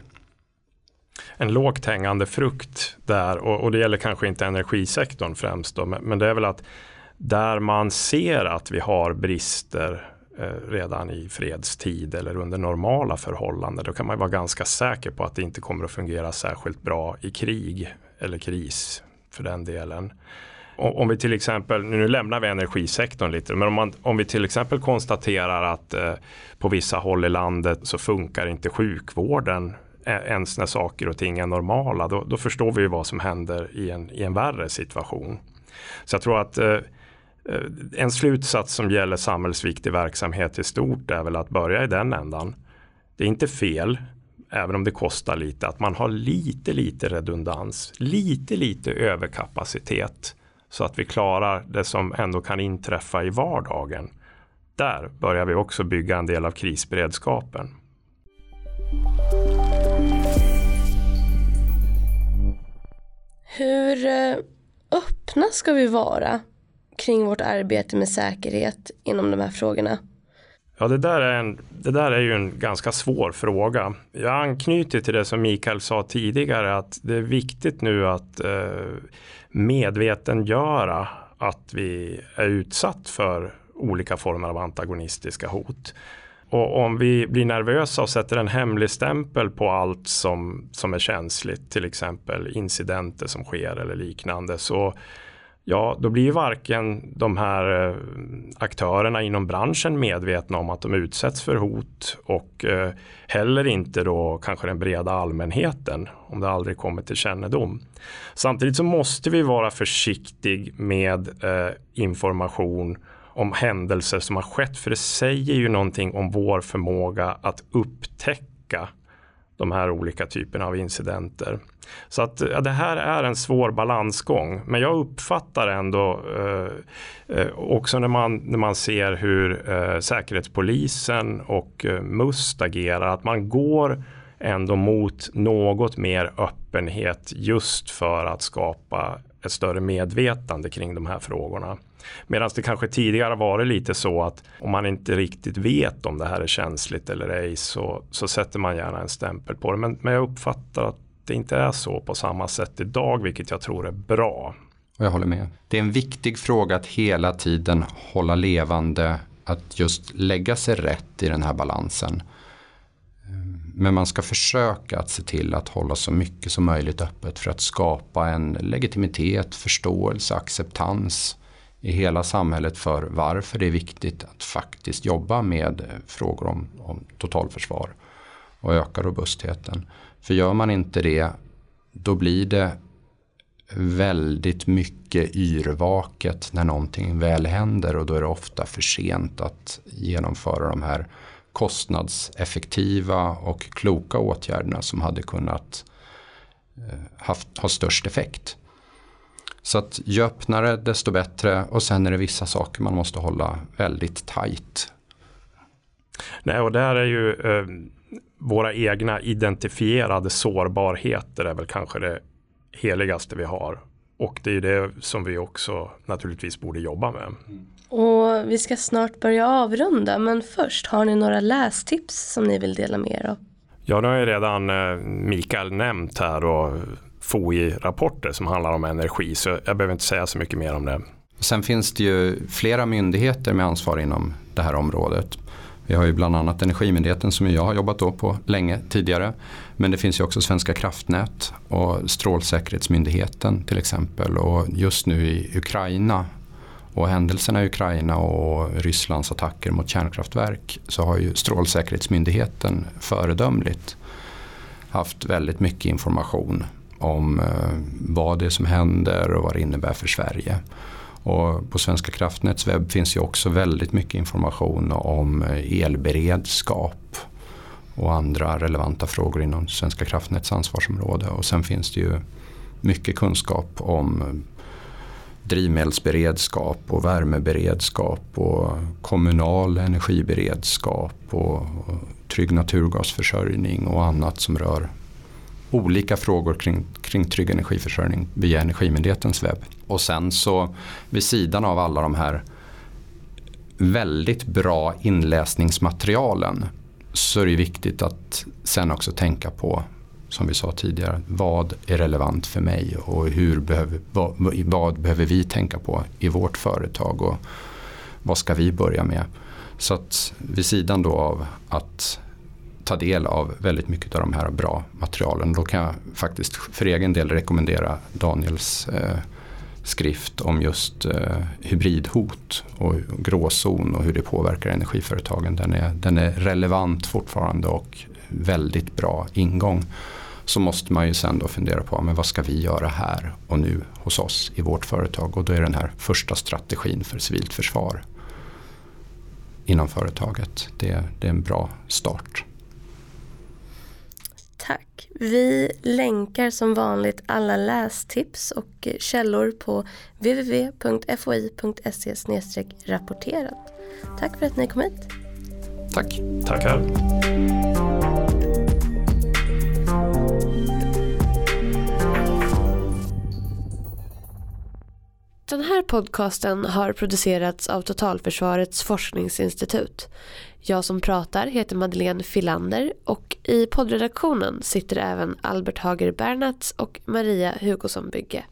Speaker 2: En lågt hängande frukt där och, och det gäller kanske inte energisektorn främst då, men, men det är väl att där man ser att vi har brister Eh, redan i fredstid eller under normala förhållanden. Då kan man vara ganska säker på att det inte kommer att fungera särskilt bra i krig eller kris för den delen. Om vi till exempel, nu lämnar vi energisektorn lite, men om, man, om vi till exempel konstaterar att eh, på vissa håll i landet så funkar inte sjukvården eh, ens när saker och ting är normala, då, då förstår vi vad som händer i en, i en värre situation. Så jag tror att Eh, Eh, en slutsats som gäller samhällsviktig verksamhet i stort är väl att börja i den ändan. Det är inte fel, även om det kostar lite, att man har lite, lite redundans, lite, lite överkapacitet så att vi klarar det som ändå kan inträffa i vardagen. Där börjar vi också bygga en del av krisberedskapen.
Speaker 3: Hur eh, öppna ska vi vara kring vårt arbete med säkerhet inom de här frågorna?
Speaker 2: Ja, det där, är en, det där är ju en ganska svår fråga. Jag anknyter till det som Mikael sa tidigare att det är viktigt nu att eh, medvetengöra att vi är utsatt för olika former av antagonistiska hot. Och om vi blir nervösa och sätter en hemlig stämpel på allt som, som är känsligt, till exempel incidenter som sker eller liknande, så Ja, då blir ju varken de här eh, aktörerna inom branschen medvetna om att de utsätts för hot och eh, heller inte då kanske den breda allmänheten om det aldrig kommer till kännedom. Samtidigt så måste vi vara försiktig med eh, information om händelser som har skett för det säger ju någonting om vår förmåga att upptäcka de här olika typerna av incidenter. Så att ja, det här är en svår balansgång. Men jag uppfattar ändå eh, eh, också när man, när man ser hur eh, Säkerhetspolisen och eh, MUST agerar att man går ändå mot något mer öppenhet just för att skapa ett större medvetande kring de här frågorna. Medan det kanske tidigare varit lite så att om man inte riktigt vet om det här är känsligt eller ej så, så sätter man gärna en stämpel på det. Men, men jag uppfattar att det inte är så på samma sätt idag, vilket jag tror är bra.
Speaker 1: Jag håller med. Det är en viktig fråga att hela tiden hålla levande, att just lägga sig rätt i den här balansen. Men man ska försöka att se till att hålla så mycket som möjligt öppet för att skapa en legitimitet, förståelse, acceptans i hela samhället för varför det är viktigt att faktiskt jobba med frågor om, om totalförsvar och öka robustheten. För gör man inte det, då blir det väldigt mycket yrvaket när någonting väl händer och då är det ofta för sent att genomföra de här kostnadseffektiva och kloka åtgärderna som hade kunnat eh, haft, ha störst effekt. Så att ju öppnare desto bättre och sen är det vissa saker man måste hålla väldigt tajt.
Speaker 2: Nej, och där är ju eh, våra egna identifierade sårbarheter är väl kanske det heligaste vi har. Och det är det som vi också naturligtvis borde jobba med.
Speaker 3: Och vi ska snart börja avrunda men först har ni några lästips som ni vill dela med er av?
Speaker 2: Ja, nu har ju redan eh, Mikael nämnt här och FOI-rapporter som handlar om energi så jag behöver inte säga så mycket mer om det.
Speaker 1: Sen finns det ju flera myndigheter med ansvar inom det här området. Vi har ju bland annat Energimyndigheten som jag har jobbat på länge tidigare. Men det finns ju också Svenska kraftnät och Strålsäkerhetsmyndigheten till exempel. Och just nu i Ukraina och händelserna i Ukraina och Rysslands attacker mot kärnkraftverk så har ju Strålsäkerhetsmyndigheten föredömligt haft väldigt mycket information om eh, vad det är som händer och vad det innebär för Sverige. Och på Svenska kraftnäts webb finns ju också väldigt mycket information om eh, elberedskap och andra relevanta frågor inom Svenska kraftnäts ansvarsområde. Och sen finns det ju mycket kunskap om eh, drivmedelsberedskap och värmeberedskap och kommunal energiberedskap och trygg naturgasförsörjning och annat som rör olika frågor kring, kring trygg energiförsörjning via Energimyndighetens webb. Och sen så vid sidan av alla de här väldigt bra inläsningsmaterialen så är det viktigt att sen också tänka på som vi sa tidigare, vad är relevant för mig och hur behöver, vad, vad, behöver vi tänka på i vårt företag och vad ska vi börja med. Så att vid sidan då av att ta del av väldigt mycket av de här bra materialen. Då kan jag faktiskt för egen del rekommendera Daniels eh, skrift om just eh, hybridhot och gråzon och hur det påverkar energiföretagen. Den är, den är relevant fortfarande och väldigt bra ingång. Så måste man ju sen då fundera på men vad ska vi göra här och nu hos oss i vårt företag. Och då är den här första strategin för civilt försvar inom företaget. Det, det är en bra start.
Speaker 3: Vi länkar som vanligt alla lästips och källor på www.foi.se rapporterat. Tack för att ni kom hit.
Speaker 1: Tack.
Speaker 2: Tackar.
Speaker 3: Den här podcasten har producerats av Totalförsvarets forskningsinstitut. Jag som pratar heter Madeleine Filander och i poddredaktionen sitter även Albert Hager Bernats och Maria Hugosson Bygge.